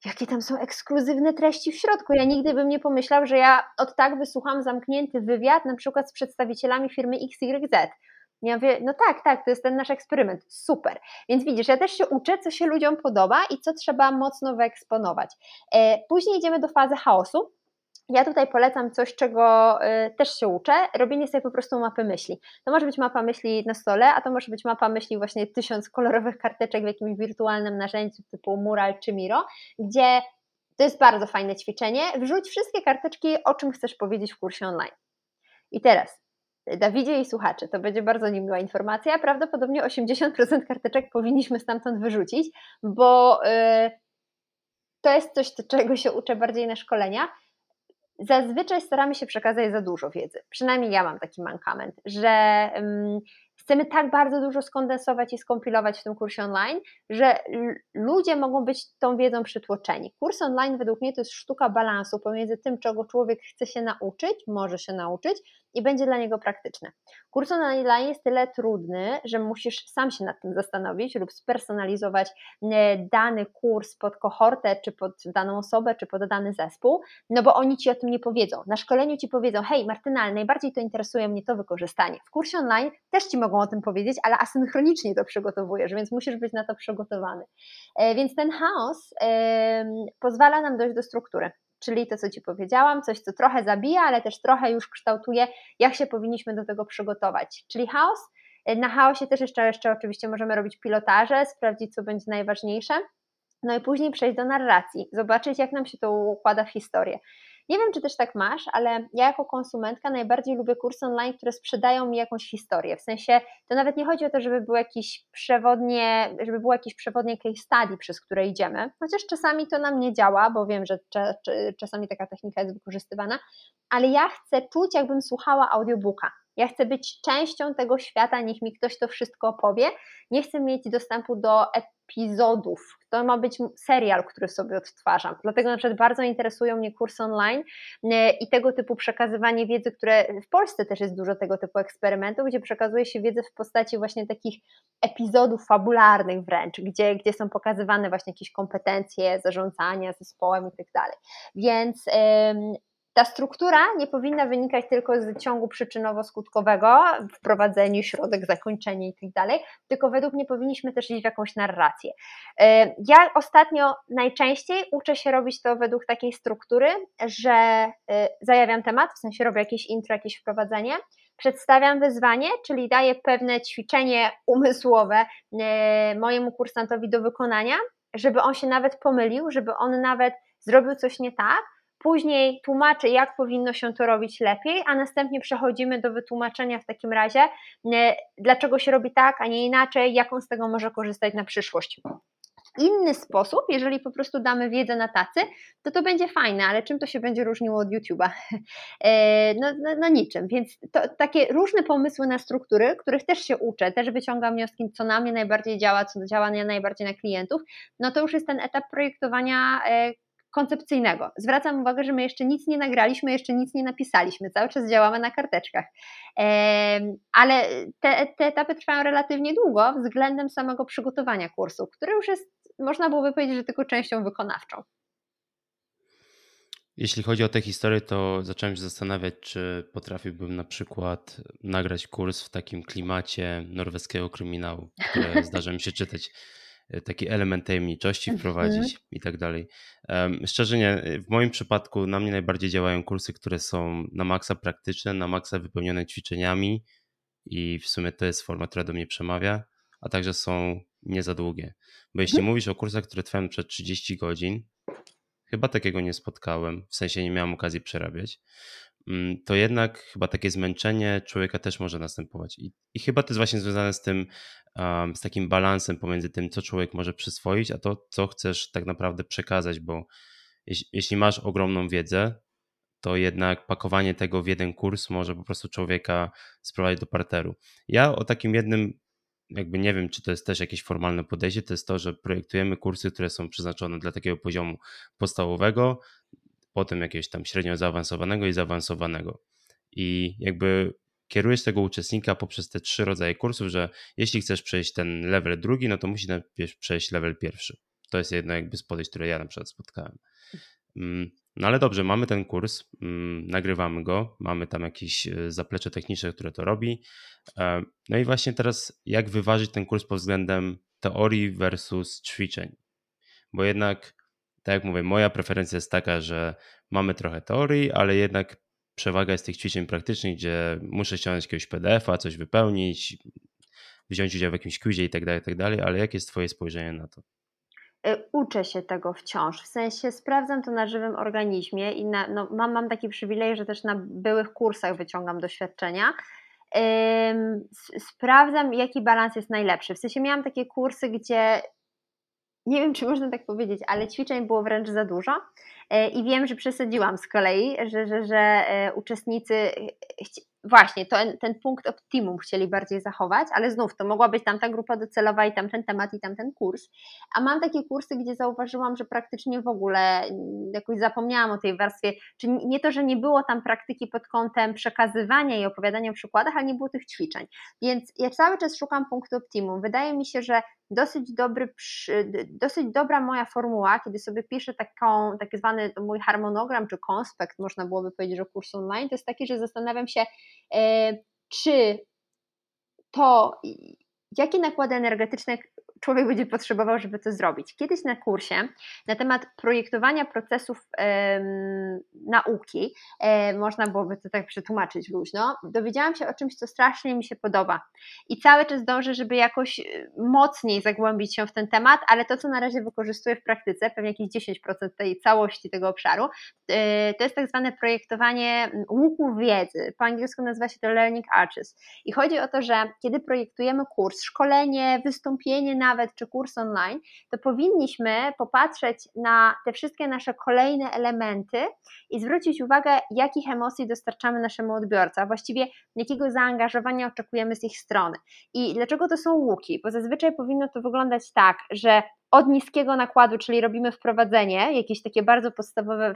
jakie tam są ekskluzywne treści w środku. Ja nigdy bym nie pomyślał, że ja od tak wysłucham zamknięty wywiad, na przykład z przedstawicielami firmy XYZ. Ja mówię, no tak, tak, to jest ten nasz eksperyment, super. Więc widzisz, ja też się uczę, co się ludziom podoba i co trzeba mocno wyeksponować. E, później idziemy do fazy chaosu, ja tutaj polecam coś, czego y, też się uczę, robienie sobie po prostu mapy myśli. To może być mapa myśli na stole, a to może być mapa myśli właśnie tysiąc kolorowych karteczek w jakimś wirtualnym narzędziu typu Mural czy Miro, gdzie to jest bardzo fajne ćwiczenie. Wrzuć wszystkie karteczki, o czym chcesz powiedzieć w kursie online. I teraz, Dawidzie i słuchacze, to będzie bardzo niemiła informacja. Prawdopodobnie 80% karteczek powinniśmy stamtąd wyrzucić, bo yy, to jest coś, czego się uczę bardziej na szkoleniach zazwyczaj staramy się przekazać za dużo wiedzy. Przynajmniej ja mam taki mankament, że um, chcemy tak bardzo dużo skondensować i skompilować w tym kursie online, że ludzie mogą być tą wiedzą przytłoczeni. Kurs online według mnie to jest sztuka balansu pomiędzy tym, czego człowiek chce się nauczyć, może się nauczyć i będzie dla niego praktyczne. Kurs online jest tyle trudny, że musisz sam się nad tym zastanowić lub spersonalizować e, dany kurs pod kohortę, czy pod daną osobę, czy pod dany zespół, no bo oni ci o tym nie powiedzą. Na szkoleniu ci powiedzą, hej Martyna, najbardziej to interesuje mnie to wykorzystanie. W kursie online też ci mogą o tym powiedzieć, ale asynchronicznie to przygotowujesz, więc musisz być na to przygotowany. E, więc ten chaos pozwala nam dojść do struktury czyli to, co Ci powiedziałam, coś, co trochę zabija, ale też trochę już kształtuje, jak się powinniśmy do tego przygotować. Czyli chaos. Na chaosie też jeszcze, jeszcze oczywiście możemy robić pilotaże, sprawdzić, co będzie najważniejsze. No i później przejść do narracji, zobaczyć, jak nam się to układa w historię. Nie wiem, czy też tak masz, ale ja jako konsumentka najbardziej lubię kursy online, które sprzedają mi jakąś historię. W sensie to nawet nie chodzi o to, żeby był jakiś przewodnie, żeby było jakieś przewodnie case study, przez które idziemy, chociaż czasami to nam nie działa, bo wiem, że czasami taka technika jest wykorzystywana, ale ja chcę czuć, jakbym słuchała audiobooka. Ja chcę być częścią tego świata, niech mi ktoś to wszystko opowie. Nie chcę mieć dostępu do epizodów. To ma być serial, który sobie odtwarzam. Dlatego na przykład bardzo interesują mnie kursy online e, i tego typu przekazywanie wiedzy, które w Polsce też jest dużo tego typu eksperymentów, gdzie przekazuje się wiedzę w postaci właśnie takich epizodów fabularnych wręcz, gdzie, gdzie są pokazywane właśnie jakieś kompetencje zarządzania zespołem i tak dalej. Więc ta struktura nie powinna wynikać tylko z ciągu przyczynowo-skutkowego, wprowadzenie, środek, zakończenie i tak dalej, tylko według mnie powinniśmy też iść w jakąś narrację. E, ja ostatnio najczęściej uczę się robić to według takiej struktury, że e, zajawiam temat, w sensie robię jakieś intro, jakieś wprowadzenie, przedstawiam wyzwanie, czyli daję pewne ćwiczenie umysłowe e, mojemu kursantowi do wykonania, żeby on się nawet pomylił, żeby on nawet zrobił coś nie tak, Później tłumaczę, jak powinno się to robić lepiej, a następnie przechodzimy do wytłumaczenia w takim razie, e, dlaczego się robi tak, a nie inaczej, jaką z tego może korzystać na przyszłość. Inny sposób, jeżeli po prostu damy wiedzę na tacy, to to będzie fajne, ale czym to się będzie różniło od YouTube'a? E, no, no, no, niczym, więc to, takie różne pomysły na struktury, których też się uczę, też wyciągam wnioski, co na mnie najbardziej działa, co działa najbardziej na klientów, no to już jest ten etap projektowania e, koncepcyjnego. Zwracam uwagę, że my jeszcze nic nie nagraliśmy, jeszcze nic nie napisaliśmy, cały czas działamy na karteczkach. Ale te, te etapy trwają relatywnie długo względem samego przygotowania kursu, który już jest, można byłoby powiedzieć, że tylko częścią wykonawczą. Jeśli chodzi o tę historię, to zacząłem się zastanawiać, czy potrafiłbym na przykład nagrać kurs w takim klimacie norweskiego kryminału, które zdarza mi się czytać. E, taki element tajemniczości mhm. wprowadzić i tak dalej. Szczerze nie, w moim przypadku na mnie najbardziej działają kursy, które są na maksa praktyczne, na maksa wypełnione ćwiczeniami i w sumie to jest forma, która do mnie przemawia, a także są nie za długie. Bo jeśli mhm. mówisz o kursach, które trwają przed 30 godzin, chyba takiego nie spotkałem, w sensie nie miałem okazji przerabiać, to jednak chyba takie zmęczenie człowieka też może następować. I, i chyba to jest właśnie związane z tym, z takim balansem pomiędzy tym, co człowiek może przyswoić, a to, co chcesz tak naprawdę przekazać, bo jeśli, jeśli masz ogromną wiedzę, to jednak pakowanie tego w jeden kurs może po prostu człowieka sprowadzić do parteru. Ja o takim jednym, jakby nie wiem, czy to jest też jakieś formalne podejście, to jest to, że projektujemy kursy, które są przeznaczone dla takiego poziomu podstawowego, potem jakiegoś tam średnio zaawansowanego i zaawansowanego. I jakby kierujesz tego uczestnika poprzez te trzy rodzaje kursów, że jeśli chcesz przejść ten level drugi, no to musi najpierw przejść level pierwszy. To jest jedno jakby z podejść, które ja na przykład spotkałem. Mm, no ale dobrze, mamy ten kurs, mm, nagrywamy go, mamy tam jakieś e, zaplecze techniczne, które to robi. E, no i właśnie teraz, jak wyważyć ten kurs pod względem teorii versus ćwiczeń? Bo jednak, tak jak mówię, moja preferencja jest taka, że mamy trochę teorii, ale jednak przewaga jest tych ćwiczeń praktycznych, gdzie muszę ściągnąć jakiegoś PDF-a, coś wypełnić, wziąć udział w jakimś quizie i tak dalej, tak dalej, ale jakie jest Twoje spojrzenie na to? Y, uczę się tego wciąż, w sensie sprawdzam to na żywym organizmie i na, no, mam, mam taki przywilej, że też na byłych kursach wyciągam doświadczenia. Sprawdzam, jaki balans jest najlepszy. W sensie miałam takie kursy, gdzie nie wiem, czy można tak powiedzieć, ale ćwiczeń było wręcz za dużo. E, I wiem, że przesadziłam z kolei, że, że, że e, uczestnicy właśnie ten, ten punkt optimum chcieli bardziej zachować, ale znów to mogła być tamta grupa docelowa i tamten temat i tamten kurs. A mam takie kursy, gdzie zauważyłam, że praktycznie w ogóle jakoś zapomniałam o tej warstwie, czy nie to, że nie było tam praktyki pod kątem przekazywania i opowiadania o przykładach, ale nie było tych ćwiczeń. Więc ja cały czas szukam punktu optimum. Wydaje mi się, że dosyć dobry, dosyć dobra moja formuła, kiedy sobie piszę taką, taki zwany mój harmonogram czy konspekt, można byłoby powiedzieć, że kurs online, to jest taki, że zastanawiam się, e, czy to, jakie nakłady energetyczne człowiek będzie potrzebował, żeby to zrobić. Kiedyś na kursie na temat projektowania procesów e, nauki, e, można byłoby to tak przetłumaczyć luźno, dowiedziałam się o czymś, co strasznie mi się podoba. I cały czas dążę, żeby jakoś e, mocniej zagłębić się w ten temat, ale to, co na razie wykorzystuję w praktyce, pewnie jakieś 10% tej całości tego obszaru, e, to jest tak zwane projektowanie łuku wiedzy. Po angielsku nazywa się to Learning Arches. I chodzi o to, że kiedy projektujemy kurs, szkolenie, wystąpienie na nawet czy kurs online, to powinniśmy popatrzeć na te wszystkie nasze kolejne elementy i zwrócić uwagę, jakich emocji dostarczamy naszemu odbiorcy, a właściwie jakiego zaangażowania oczekujemy z ich strony. I dlaczego to są łuki? Bo zazwyczaj powinno to wyglądać tak, że od niskiego nakładu, czyli robimy wprowadzenie, jakieś takie bardzo podstawowe,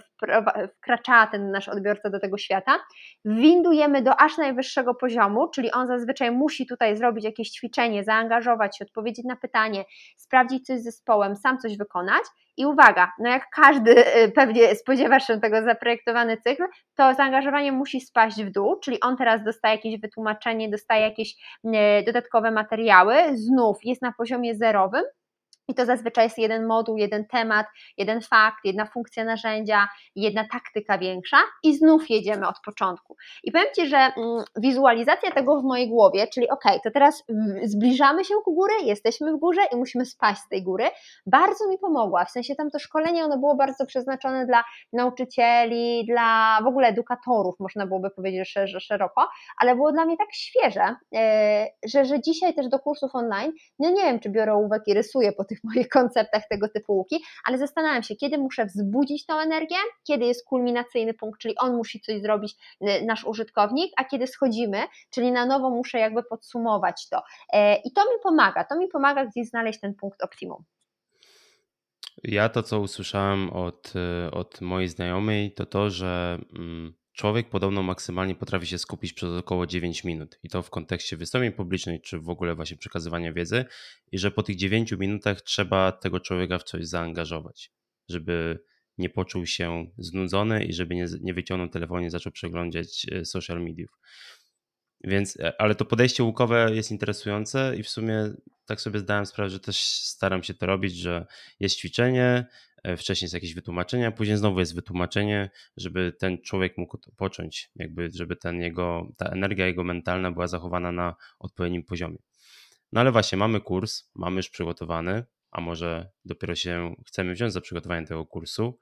wkracza ten nasz odbiorca do tego świata, windujemy do aż najwyższego poziomu, czyli on zazwyczaj musi tutaj zrobić jakieś ćwiczenie, zaangażować się, odpowiedzieć na pytanie, sprawdzić coś z zespołem, sam coś wykonać. I uwaga, no jak każdy y, pewnie spodziewasz się tego zaprojektowany cykl, to zaangażowanie musi spaść w dół, czyli on teraz dostaje jakieś wytłumaczenie, dostaje jakieś y, dodatkowe materiały, znów jest na poziomie zerowym, i to zazwyczaj jest jeden moduł, jeden temat, jeden fakt, jedna funkcja narzędzia, jedna taktyka większa i znów jedziemy od początku. I powiem Ci, że mm, wizualizacja tego w mojej głowie, czyli ok, to teraz zbliżamy się ku góry, jesteśmy w górze i musimy spaść z tej góry, bardzo mi pomogła. W sensie tam to szkolenie, ono było bardzo przeznaczone dla nauczycieli, dla w ogóle edukatorów, można byłoby powiedzieć że szeroko, ale było dla mnie tak świeże, e, że, że dzisiaj też do kursów online, no nie wiem, czy biorę ołówek i rysuję po tych tych moich konceptach tego typu łuki, ale zastanawiam się, kiedy muszę wzbudzić tą energię, kiedy jest kulminacyjny punkt, czyli on musi coś zrobić, y, nasz użytkownik, a kiedy schodzimy, czyli na nowo muszę jakby podsumować to. E, I to mi pomaga, to mi pomaga gdzieś znaleźć ten punkt optimum. Ja to, co usłyszałem od, y, od mojej znajomej, to to, że mm, Człowiek podobno maksymalnie potrafi się skupić przez około 9 minut. I to w kontekście wystąpień publicznych, czy w ogóle właśnie przekazywania wiedzy. I że po tych 9 minutach trzeba tego człowieka w coś zaangażować, żeby nie poczuł się znudzony i żeby nie, nie wyciągnął telefonu i zaczął przeglądać e, social mediów. Więc, e, ale to podejście łukowe jest interesujące i w sumie tak sobie zdałem sprawę, że też staram się to robić, że jest ćwiczenie, wcześniej jest jakieś wytłumaczenie, a później znowu jest wytłumaczenie, żeby ten człowiek mógł począć, jakby żeby ten jego, ta energia jego mentalna była zachowana na odpowiednim poziomie. No ale właśnie, mamy kurs, mamy już przygotowany, a może dopiero się chcemy wziąć za przygotowanie tego kursu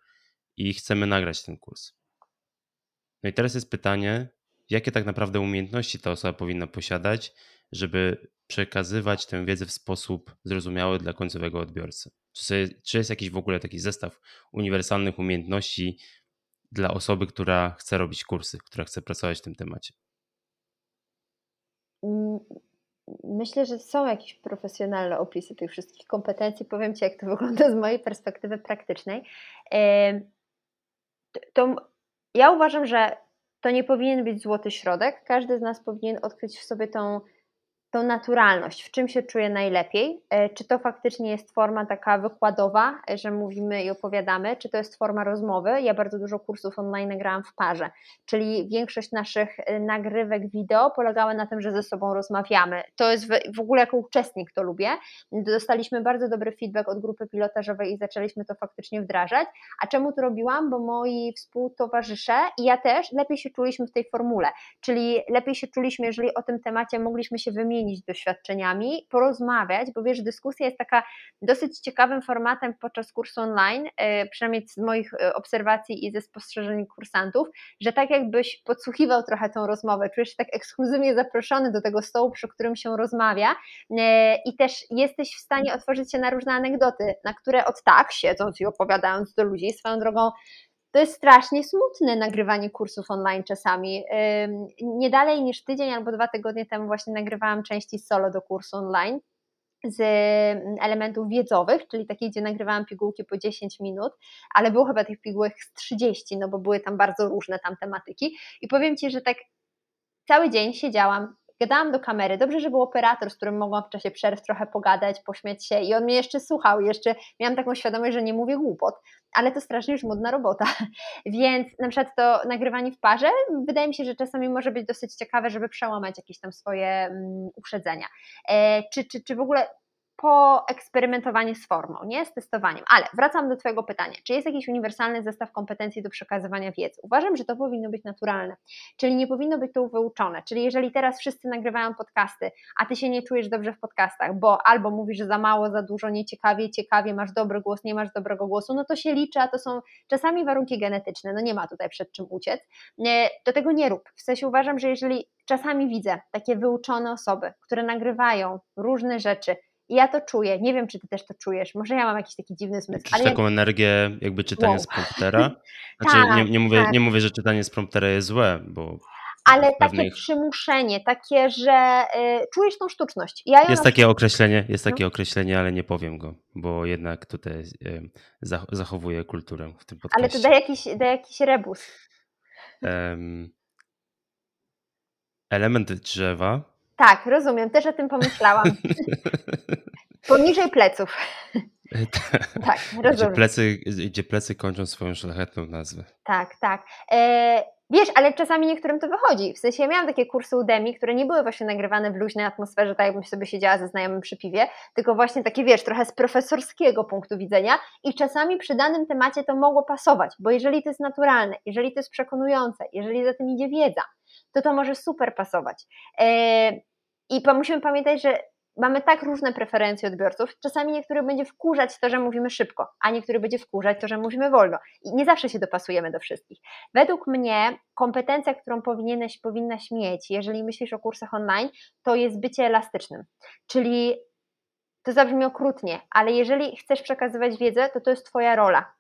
i chcemy nagrać ten kurs. No i teraz jest pytanie, jakie tak naprawdę umiejętności ta osoba powinna posiadać, żeby przekazywać tę wiedzę w sposób zrozumiały dla końcowego odbiorcy? Czy, sobie, czy jest jakiś w ogóle taki zestaw uniwersalnych umiejętności dla osoby, która chce robić kursy, która chce pracować w tym temacie? Mm, myślę, że są jakieś profesjonalne opisy tych wszystkich kompetencji. Powiem Ci, jak to wygląda z mojej perspektywy praktycznej. To ja uważam, że to nie powinien być złoty środek. Każdy z nas powinien odkryć w sobie tą tą naturalność, w czym się czuję najlepiej, e, czy to faktycznie jest forma taka wykładowa, e, że mówimy i opowiadamy, czy to jest forma rozmowy. Ja bardzo dużo kursów online nagrałam w parze, czyli większość naszych e, nagrywek wideo polegała na tym, że ze sobą rozmawiamy. To jest w, w ogóle jako uczestnik to lubię. Dostaliśmy bardzo dobry feedback od grupy pilotażowej i zaczęliśmy to faktycznie wdrażać. A czemu to robiłam? Bo moi współtowarzysze i ja też lepiej się czuliśmy w tej formule, czyli lepiej się czuliśmy, jeżeli o tym temacie mogliśmy się wymienić wymienić doświadczeniami, porozmawiać, bo wiesz, dyskusja jest taka dosyć ciekawym formatem podczas kursu online, e, przynajmniej z moich e, obserwacji i ze spostrzeżeń kursantów, że tak jakbyś podsłuchiwał trochę tą rozmowę, czujesz się tak ekskluzywnie zaproszony do tego stołu, przy którym się rozmawia e, i też jesteś w stanie otworzyć się na różne anegdoty, na które od tak, siedząc i opowiadając do ludzi, swoją drogą to jest strasznie smutne nagrywanie kursów online czasami. Nie dalej niż tydzień albo dwa tygodnie temu właśnie nagrywałam części solo do kursu online z elementów wiedzowych, czyli takie, gdzie nagrywałam pigułki po 10 minut, ale było chyba tych pigułek z 30, no bo były tam bardzo różne tam tematyki. I powiem Ci, że tak cały dzień siedziałam, gadałam do kamery, dobrze, że był operator, z którym mogłam w czasie przerw trochę pogadać, pośmiać się i on mnie jeszcze słuchał, jeszcze miałam taką świadomość, że nie mówię głupot, ale to strasznie już modna robota, więc na przykład to nagrywanie w parze, wydaje mi się, że czasami może być dosyć ciekawe, żeby przełamać jakieś tam swoje um, uprzedzenia, e, czy, czy, czy w ogóle poeksperymentowanie z formą, nie? Z testowaniem. Ale wracam do Twojego pytania. Czy jest jakiś uniwersalny zestaw kompetencji do przekazywania wiedzy? Uważam, że to powinno być naturalne, czyli nie powinno być to wyuczone. Czyli jeżeli teraz wszyscy nagrywają podcasty, a Ty się nie czujesz dobrze w podcastach, bo albo mówisz za mało, za dużo, nieciekawie, ciekawie, masz dobry głos, nie masz dobrego głosu, no to się liczy, a to są czasami warunki genetyczne, no nie ma tutaj przed czym uciec. Do tego nie rób. W sensie uważam, że jeżeli czasami widzę takie wyuczone osoby, które nagrywają różne rzeczy, i ja to czuję. Nie wiem, czy ty też to czujesz. Może ja mam jakiś taki dziwny zmysł. Czujesz taką ja... energię, jakby czytanie wow. z promptera? Znaczy, tak, nie, nie, mówię, tak. nie mówię, że czytanie z promptera jest złe, bo ale pewnych... takie przymuszenie, takie, że y, czujesz tą sztuczność. Ja jest takie określenie, jest takie no. określenie, ale nie powiem go, bo jednak tutaj y, zachowuję kulturę w tym podcaście. Ale to da jakiś, da jakiś rebus. Um, element drzewa tak, rozumiem, też o tym pomyślałam. Poniżej pleców. tak, rozumiem. Gdzie plecy, gdzie plecy kończą swoją szlachetną nazwę. Tak, tak. E, wiesz, ale czasami niektórym to wychodzi. W sensie ja miałam takie kursy Udemy, które nie były właśnie nagrywane w luźnej atmosferze, tak jakbym sobie siedziała ze znajomym przy piwie, tylko właśnie takie, wiesz, trochę z profesorskiego punktu widzenia i czasami przy danym temacie to mogło pasować, bo jeżeli to jest naturalne, jeżeli to jest przekonujące, jeżeli za tym idzie wiedza, to to może super pasować. E, I musimy pamiętać, że mamy tak różne preferencje odbiorców. Czasami niektórych będzie wkurzać to, że mówimy szybko, a niektórych będzie wkurzać to, że mówimy wolno. I nie zawsze się dopasujemy do wszystkich. Według mnie kompetencja, którą powinieneś, powinnaś mieć, jeżeli myślisz o kursach online, to jest bycie elastycznym. Czyli to zabrzmi okrutnie, ale jeżeli chcesz przekazywać wiedzę, to to jest Twoja rola.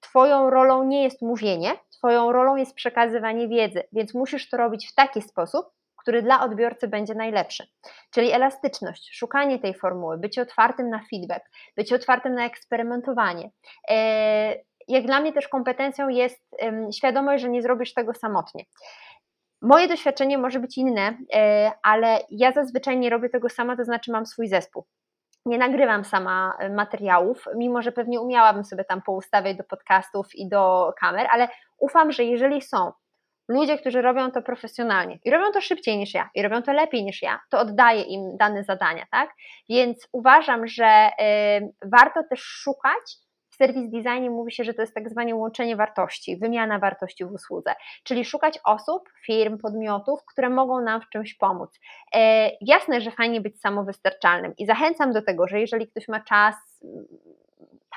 Twoją rolą nie jest mówienie, Twoją rolą jest przekazywanie wiedzy, więc musisz to robić w taki sposób, który dla odbiorcy będzie najlepszy. Czyli elastyczność, szukanie tej formuły, bycie otwartym na feedback, bycie otwartym na eksperymentowanie. E, jak dla mnie też kompetencją jest świadomość, że nie zrobisz tego samotnie. Moje doświadczenie może być inne, e, ale ja zazwyczaj nie robię tego sama, to znaczy mam swój zespół nie nagrywam sama e, materiałów, mimo że pewnie umiałabym sobie tam poustawiać do podcastów i do kamer, ale ufam, że jeżeli są ludzie, którzy robią to profesjonalnie i robią to szybciej niż ja i robią to lepiej niż ja, to oddaję im dane zadania, tak? Więc uważam, że y, warto też szukać serwis designie mówi się, że to jest tak zwane łączenie wartości, wymiana wartości w usłudze, czyli szukać osób, firm, podmiotów, które mogą nam w czymś pomóc. E, jasne, że fajnie być samowystarczalnym i zachęcam do tego, że jeżeli ktoś ma czas,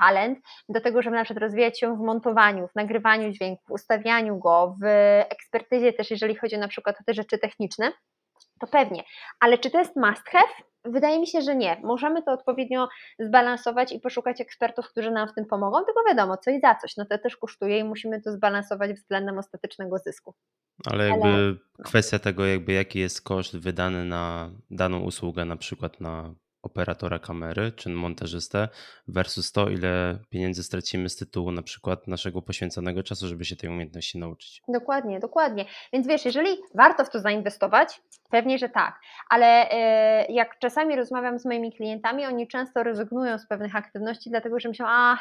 talent do tego, żeby na przykład rozwijać się w montowaniu, w nagrywaniu dźwięku, w ustawianiu go, w ekspertyzie też, jeżeli chodzi na przykład o te rzeczy techniczne, to pewnie. Ale czy to jest must have? Wydaje mi się, że nie. Możemy to odpowiednio zbalansować i poszukać ekspertów, którzy nam w tym pomogą, tylko wiadomo, co i za coś. No to też kosztuje i musimy to zbalansować względem ostatecznego zysku. Ale jakby Ale... kwestia tego, jakby jaki jest koszt wydany na daną usługę, na przykład na operatora kamery czy montażystę versus to, ile pieniędzy stracimy z tytułu na przykład naszego poświęconego czasu, żeby się tej umiejętności nauczyć. Dokładnie, dokładnie. Więc wiesz, jeżeli warto w to zainwestować, Pewnie, że tak, ale e, jak czasami rozmawiam z moimi klientami, oni często rezygnują z pewnych aktywności, dlatego że myślą, a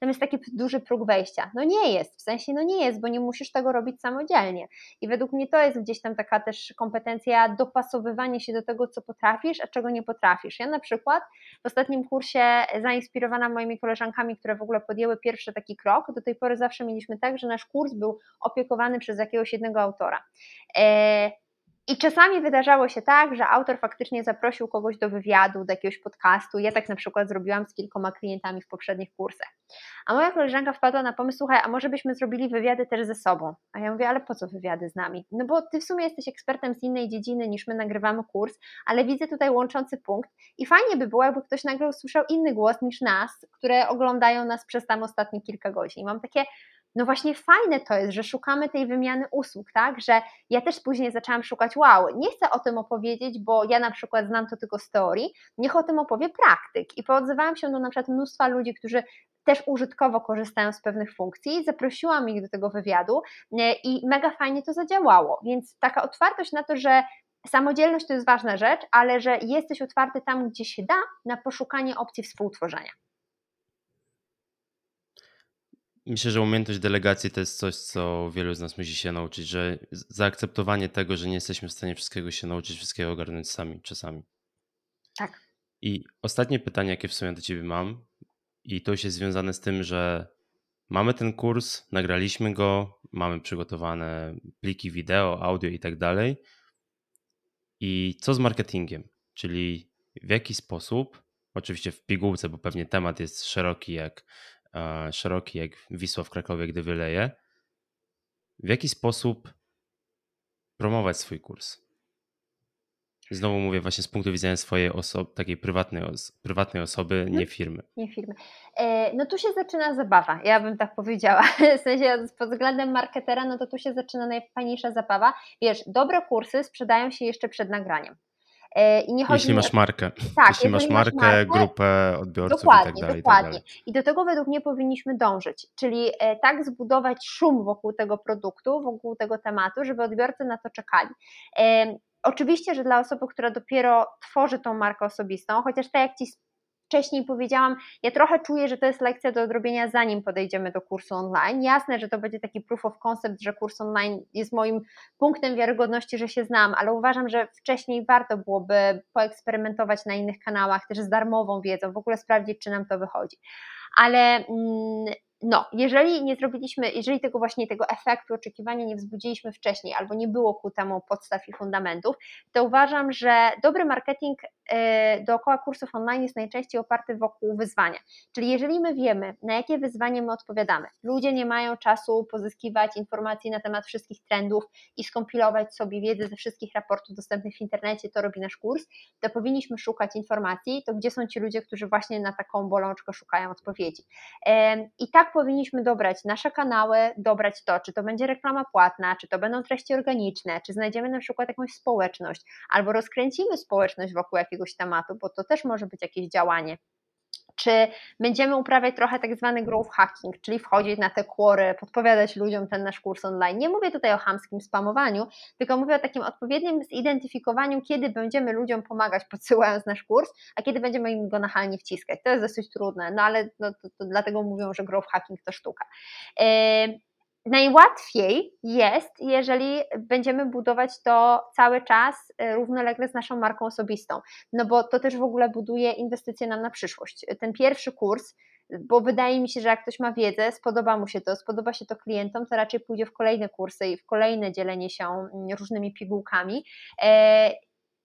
tam jest taki duży próg wejścia. No nie jest, w sensie no nie jest, bo nie musisz tego robić samodzielnie. I według mnie to jest gdzieś tam taka też kompetencja dopasowywania się do tego, co potrafisz, a czego nie potrafisz. Ja na przykład w ostatnim kursie zainspirowana moimi koleżankami, które w ogóle podjęły pierwszy taki krok, do tej pory zawsze mieliśmy tak, że nasz kurs był opiekowany przez jakiegoś jednego autora. I czasami wydarzało się tak, że autor faktycznie zaprosił kogoś do wywiadu, do jakiegoś podcastu. Ja tak na przykład zrobiłam z kilkoma klientami w poprzednich kursach. A moja koleżanka wpadła na pomysł, słuchaj, a może byśmy zrobili wywiady też ze sobą? A ja mówię, ale po co wywiady z nami? No bo ty w sumie jesteś ekspertem z innej dziedziny niż my nagrywamy kurs, ale widzę tutaj łączący punkt i fajnie by było, jakby ktoś nagle usłyszał inny głos niż nas, które oglądają nas przez tam ostatnie kilka godzin. I mam takie, no właśnie fajne to jest, że szukamy tej wymiany usług, tak? Że ja też później zaczęłam szukać, wow, nie chcę o tym opowiedzieć, bo ja na przykład znam to tylko z teorii, niech o tym opowie praktyk. I poodzywałam się do na przykład mnóstwa ludzi, którzy też użytkowo korzystają z pewnych funkcji, zaprosiłam ich do tego wywiadu e, i mega fajnie to zadziałało. Więc taka otwartość na to, że samodzielność to jest ważna rzecz, ale że jesteś otwarty tam, gdzie się da, na poszukanie opcji współtworzenia. Myślę, że umiejętność delegacji to jest coś, co wielu z nas musi się nauczyć, że zaakceptowanie tego, że nie jesteśmy w stanie wszystkiego się nauczyć, wszystkiego ogarnąć sami czasami. Tak. I ostatnie pytanie, jakie w sumie do ciebie mam, i to się związane z tym, że mamy ten kurs, nagraliśmy go, mamy przygotowane pliki wideo, audio i tak dalej. I co z marketingiem? Czyli w jaki sposób, oczywiście w pigułce, bo pewnie temat jest szeroki jak szeroki jak Wisła w Krakowie, gdy wyleje. W jaki sposób promować swój kurs? Znowu mówię właśnie z punktu widzenia swojej osoby, takiej prywatnej, os prywatnej osoby, nie mhm. firmy. Nie firmy. E, no tu się zaczyna zabawa, ja bym tak powiedziała. W sensie pod względem marketera, no to tu się zaczyna najfajniejsza zabawa. Wiesz, dobre kursy sprzedają się jeszcze przed nagraniem. I nie chodzi jeśli masz markę. Tak, jeśli masz markę, markę, grupę odbiorców dokładnie, i tak dalej. Dokładnie. I, tak dalej. I do tego według mnie powinniśmy dążyć, czyli e, tak zbudować szum wokół tego produktu, wokół tego tematu, żeby odbiorcy na to czekali. Oczywiście, że dla osoby, która dopiero tworzy tą markę osobistą, chociaż tak jak Ci wcześniej powiedziałam, ja trochę czuję, że to jest lekcja do odrobienia zanim podejdziemy do kursu online. Jasne, że to będzie taki proof of concept, że kurs online jest moim punktem wiarygodności, że się znam, ale uważam, że wcześniej warto byłoby poeksperymentować na innych kanałach, też z darmową wiedzą, w ogóle sprawdzić, czy nam to wychodzi. Ale mm, no, jeżeli nie zrobiliśmy, jeżeli tego właśnie tego efektu oczekiwania nie wzbudziliśmy wcześniej, albo nie było ku temu podstaw i fundamentów, to uważam, że dobry marketing e, dookoła kursów online jest najczęściej oparty wokół wyzwania. Czyli jeżeli my wiemy, na jakie wyzwanie my odpowiadamy, ludzie nie mają czasu pozyskiwać informacji na temat wszystkich trendów i skompilować sobie wiedzę ze wszystkich raportów dostępnych w internecie, to robi nasz kurs, to powinniśmy szukać informacji, to gdzie są ci ludzie, którzy właśnie na taką bolączkę szukają odpowiedzi. I tak powinniśmy dobrać nasze kanały, dobrać to, czy to będzie reklama płatna, czy to będą treści organiczne, czy znajdziemy na przykład jakąś społeczność, albo rozkręcimy społeczność wokół jakiegoś tematu, bo to też może być jakieś działanie czy będziemy uprawiać trochę tak zwany growth hacking, czyli wchodzić na te kłory, podpowiadać ludziom ten nasz kurs online. Nie mówię tutaj o hamskim spamowaniu, tylko mówię o takim odpowiednim zidentyfikowaniu, kiedy będziemy ludziom pomagać podsyłając nasz kurs, a kiedy będziemy im go nachalnie wciskać. To jest dosyć trudne, no ale no, to, to dlatego mówią, że growth hacking to sztuka. Yy, Najłatwiej jest, jeżeli będziemy budować to cały czas e, równolegle z naszą marką osobistą, no bo to też w ogóle buduje inwestycje nam na przyszłość. Ten pierwszy kurs, bo wydaje mi się, że jak ktoś ma wiedzę, spodoba mu się to, spodoba się to klientom, to raczej pójdzie w kolejne kursy i w kolejne dzielenie się mm, różnymi pigułkami e,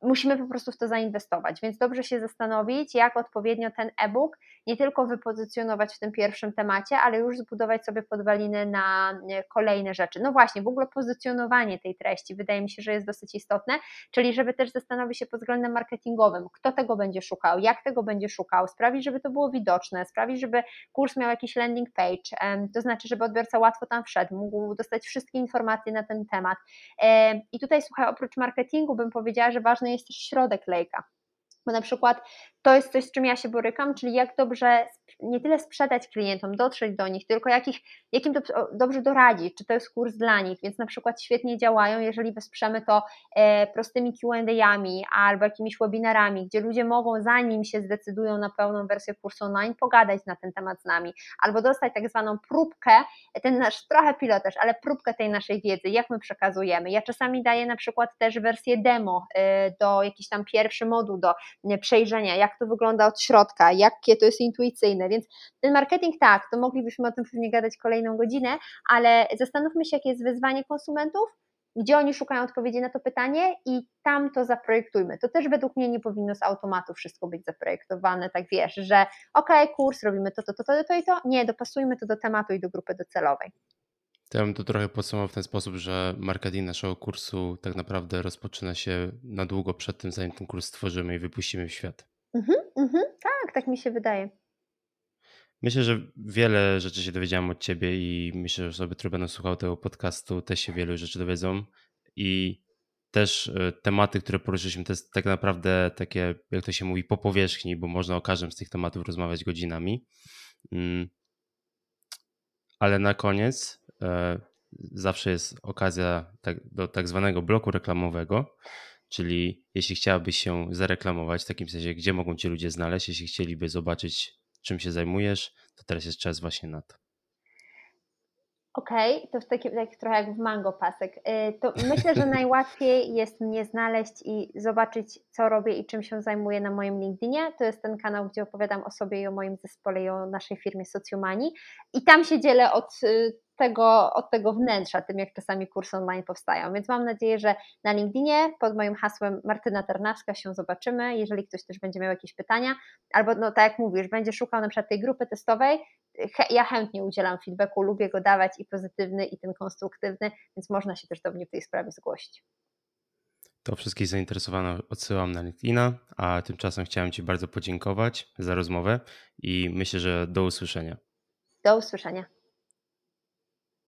musimy po prostu w to zainwestować, więc dobrze się zastanowić, jak odpowiednio ten e-book nie tylko wypozycjonować w tym pierwszym temacie, ale już zbudować sobie podwaliny na e, kolejne rzeczy. No właśnie, w ogóle pozycjonowanie tej treści wydaje mi się, że jest dosyć istotne, czyli żeby też zastanowić się pod względem marketingowym, kto tego będzie szukał, jak tego będzie szukał, sprawić, żeby to było widoczne, sprawić, żeby kurs miał jakiś landing page, to znaczy, żeby odbiorca łatwo tam wszedł, mógł dostać wszystkie informacje na ten temat. I tutaj słuchaj, oprócz marketingu bym powiedziała, że ważne jest też środek lejka. Bo na przykład to jest coś, z czym ja się borykam, czyli jak dobrze nie tyle sprzedać klientom, dotrzeć do nich, tylko jakich, jakim dobrze doradzić, czy to jest kurs dla nich, więc na przykład świetnie działają, jeżeli wesprzemy to e, prostymi Q&A'ami albo jakimiś webinarami, gdzie ludzie mogą zanim się zdecydują na pełną wersję kursu online, pogadać na ten temat z nami, albo dostać tak zwaną próbkę, ten nasz trochę pilotaż, ale próbkę tej naszej wiedzy, jak my przekazujemy. Ja czasami daję na przykład też wersję demo e, do jakiś tam pierwszy moduł do przejrzenia, jak to wygląda od środka, jakie to jest intuicyjne, więc ten marketing tak, to moglibyśmy o tym pewnie gadać kolejną godzinę, ale zastanówmy się, jakie jest wyzwanie konsumentów, gdzie oni szukają odpowiedzi na to pytanie i tam to zaprojektujmy. To też według mnie nie powinno z automatu wszystko być zaprojektowane, tak wiesz, że okej, okay, kurs, robimy to, to, to, to, to i to. Nie, dopasujmy to do tematu i do grupy docelowej. Ja bym to trochę podsumował w ten sposób, że marketing naszego kursu tak naprawdę rozpoczyna się na długo przed tym, zanim ten kurs stworzymy i wypuścimy w świat. Mhm, mhm, tak, tak mi się wydaje. Myślę, że wiele rzeczy się dowiedziałem od ciebie i myślę, że osoby, które będą słuchały tego podcastu, też się wielu rzeczy dowiedzą. I też e, tematy, które poruszyliśmy, to jest tak naprawdę takie, jak to się mówi, po powierzchni, bo można o każdym z tych tematów rozmawiać godzinami. Mm. Ale na koniec e, zawsze jest okazja tak, do tak zwanego bloku reklamowego, czyli jeśli chciałabyś się zareklamować, w takim sensie, gdzie mogą cię ludzie znaleźć, jeśli chcieliby zobaczyć czym się zajmujesz, to teraz jest czas właśnie na to. Okej, okay, to w takim, tak trochę jak w Mango Pasek. Y, to myślę, że najłatwiej jest mnie znaleźć i zobaczyć, co robię i czym się zajmuję na moim LinkedInie. To jest ten kanał, gdzie opowiadam o sobie i o moim zespole i o naszej firmie Socjumani. I tam się dzielę od y, tego, od tego wnętrza, tym jak czasami kursy online powstają. Więc mam nadzieję, że na LinkedInie pod moim hasłem Martyna Ternawska się zobaczymy. Jeżeli ktoś też będzie miał jakieś pytania, albo no tak jak mówisz, będzie szukał na przykład tej grupy testowej, ja chętnie udzielam feedbacku, lubię go dawać i pozytywny, i ten konstruktywny, więc można się też do mnie w tej sprawie zgłosić. To wszystkich zainteresowanych odsyłam na LinkedIna, a tymczasem chciałem Ci bardzo podziękować za rozmowę i myślę, że do usłyszenia. Do usłyszenia.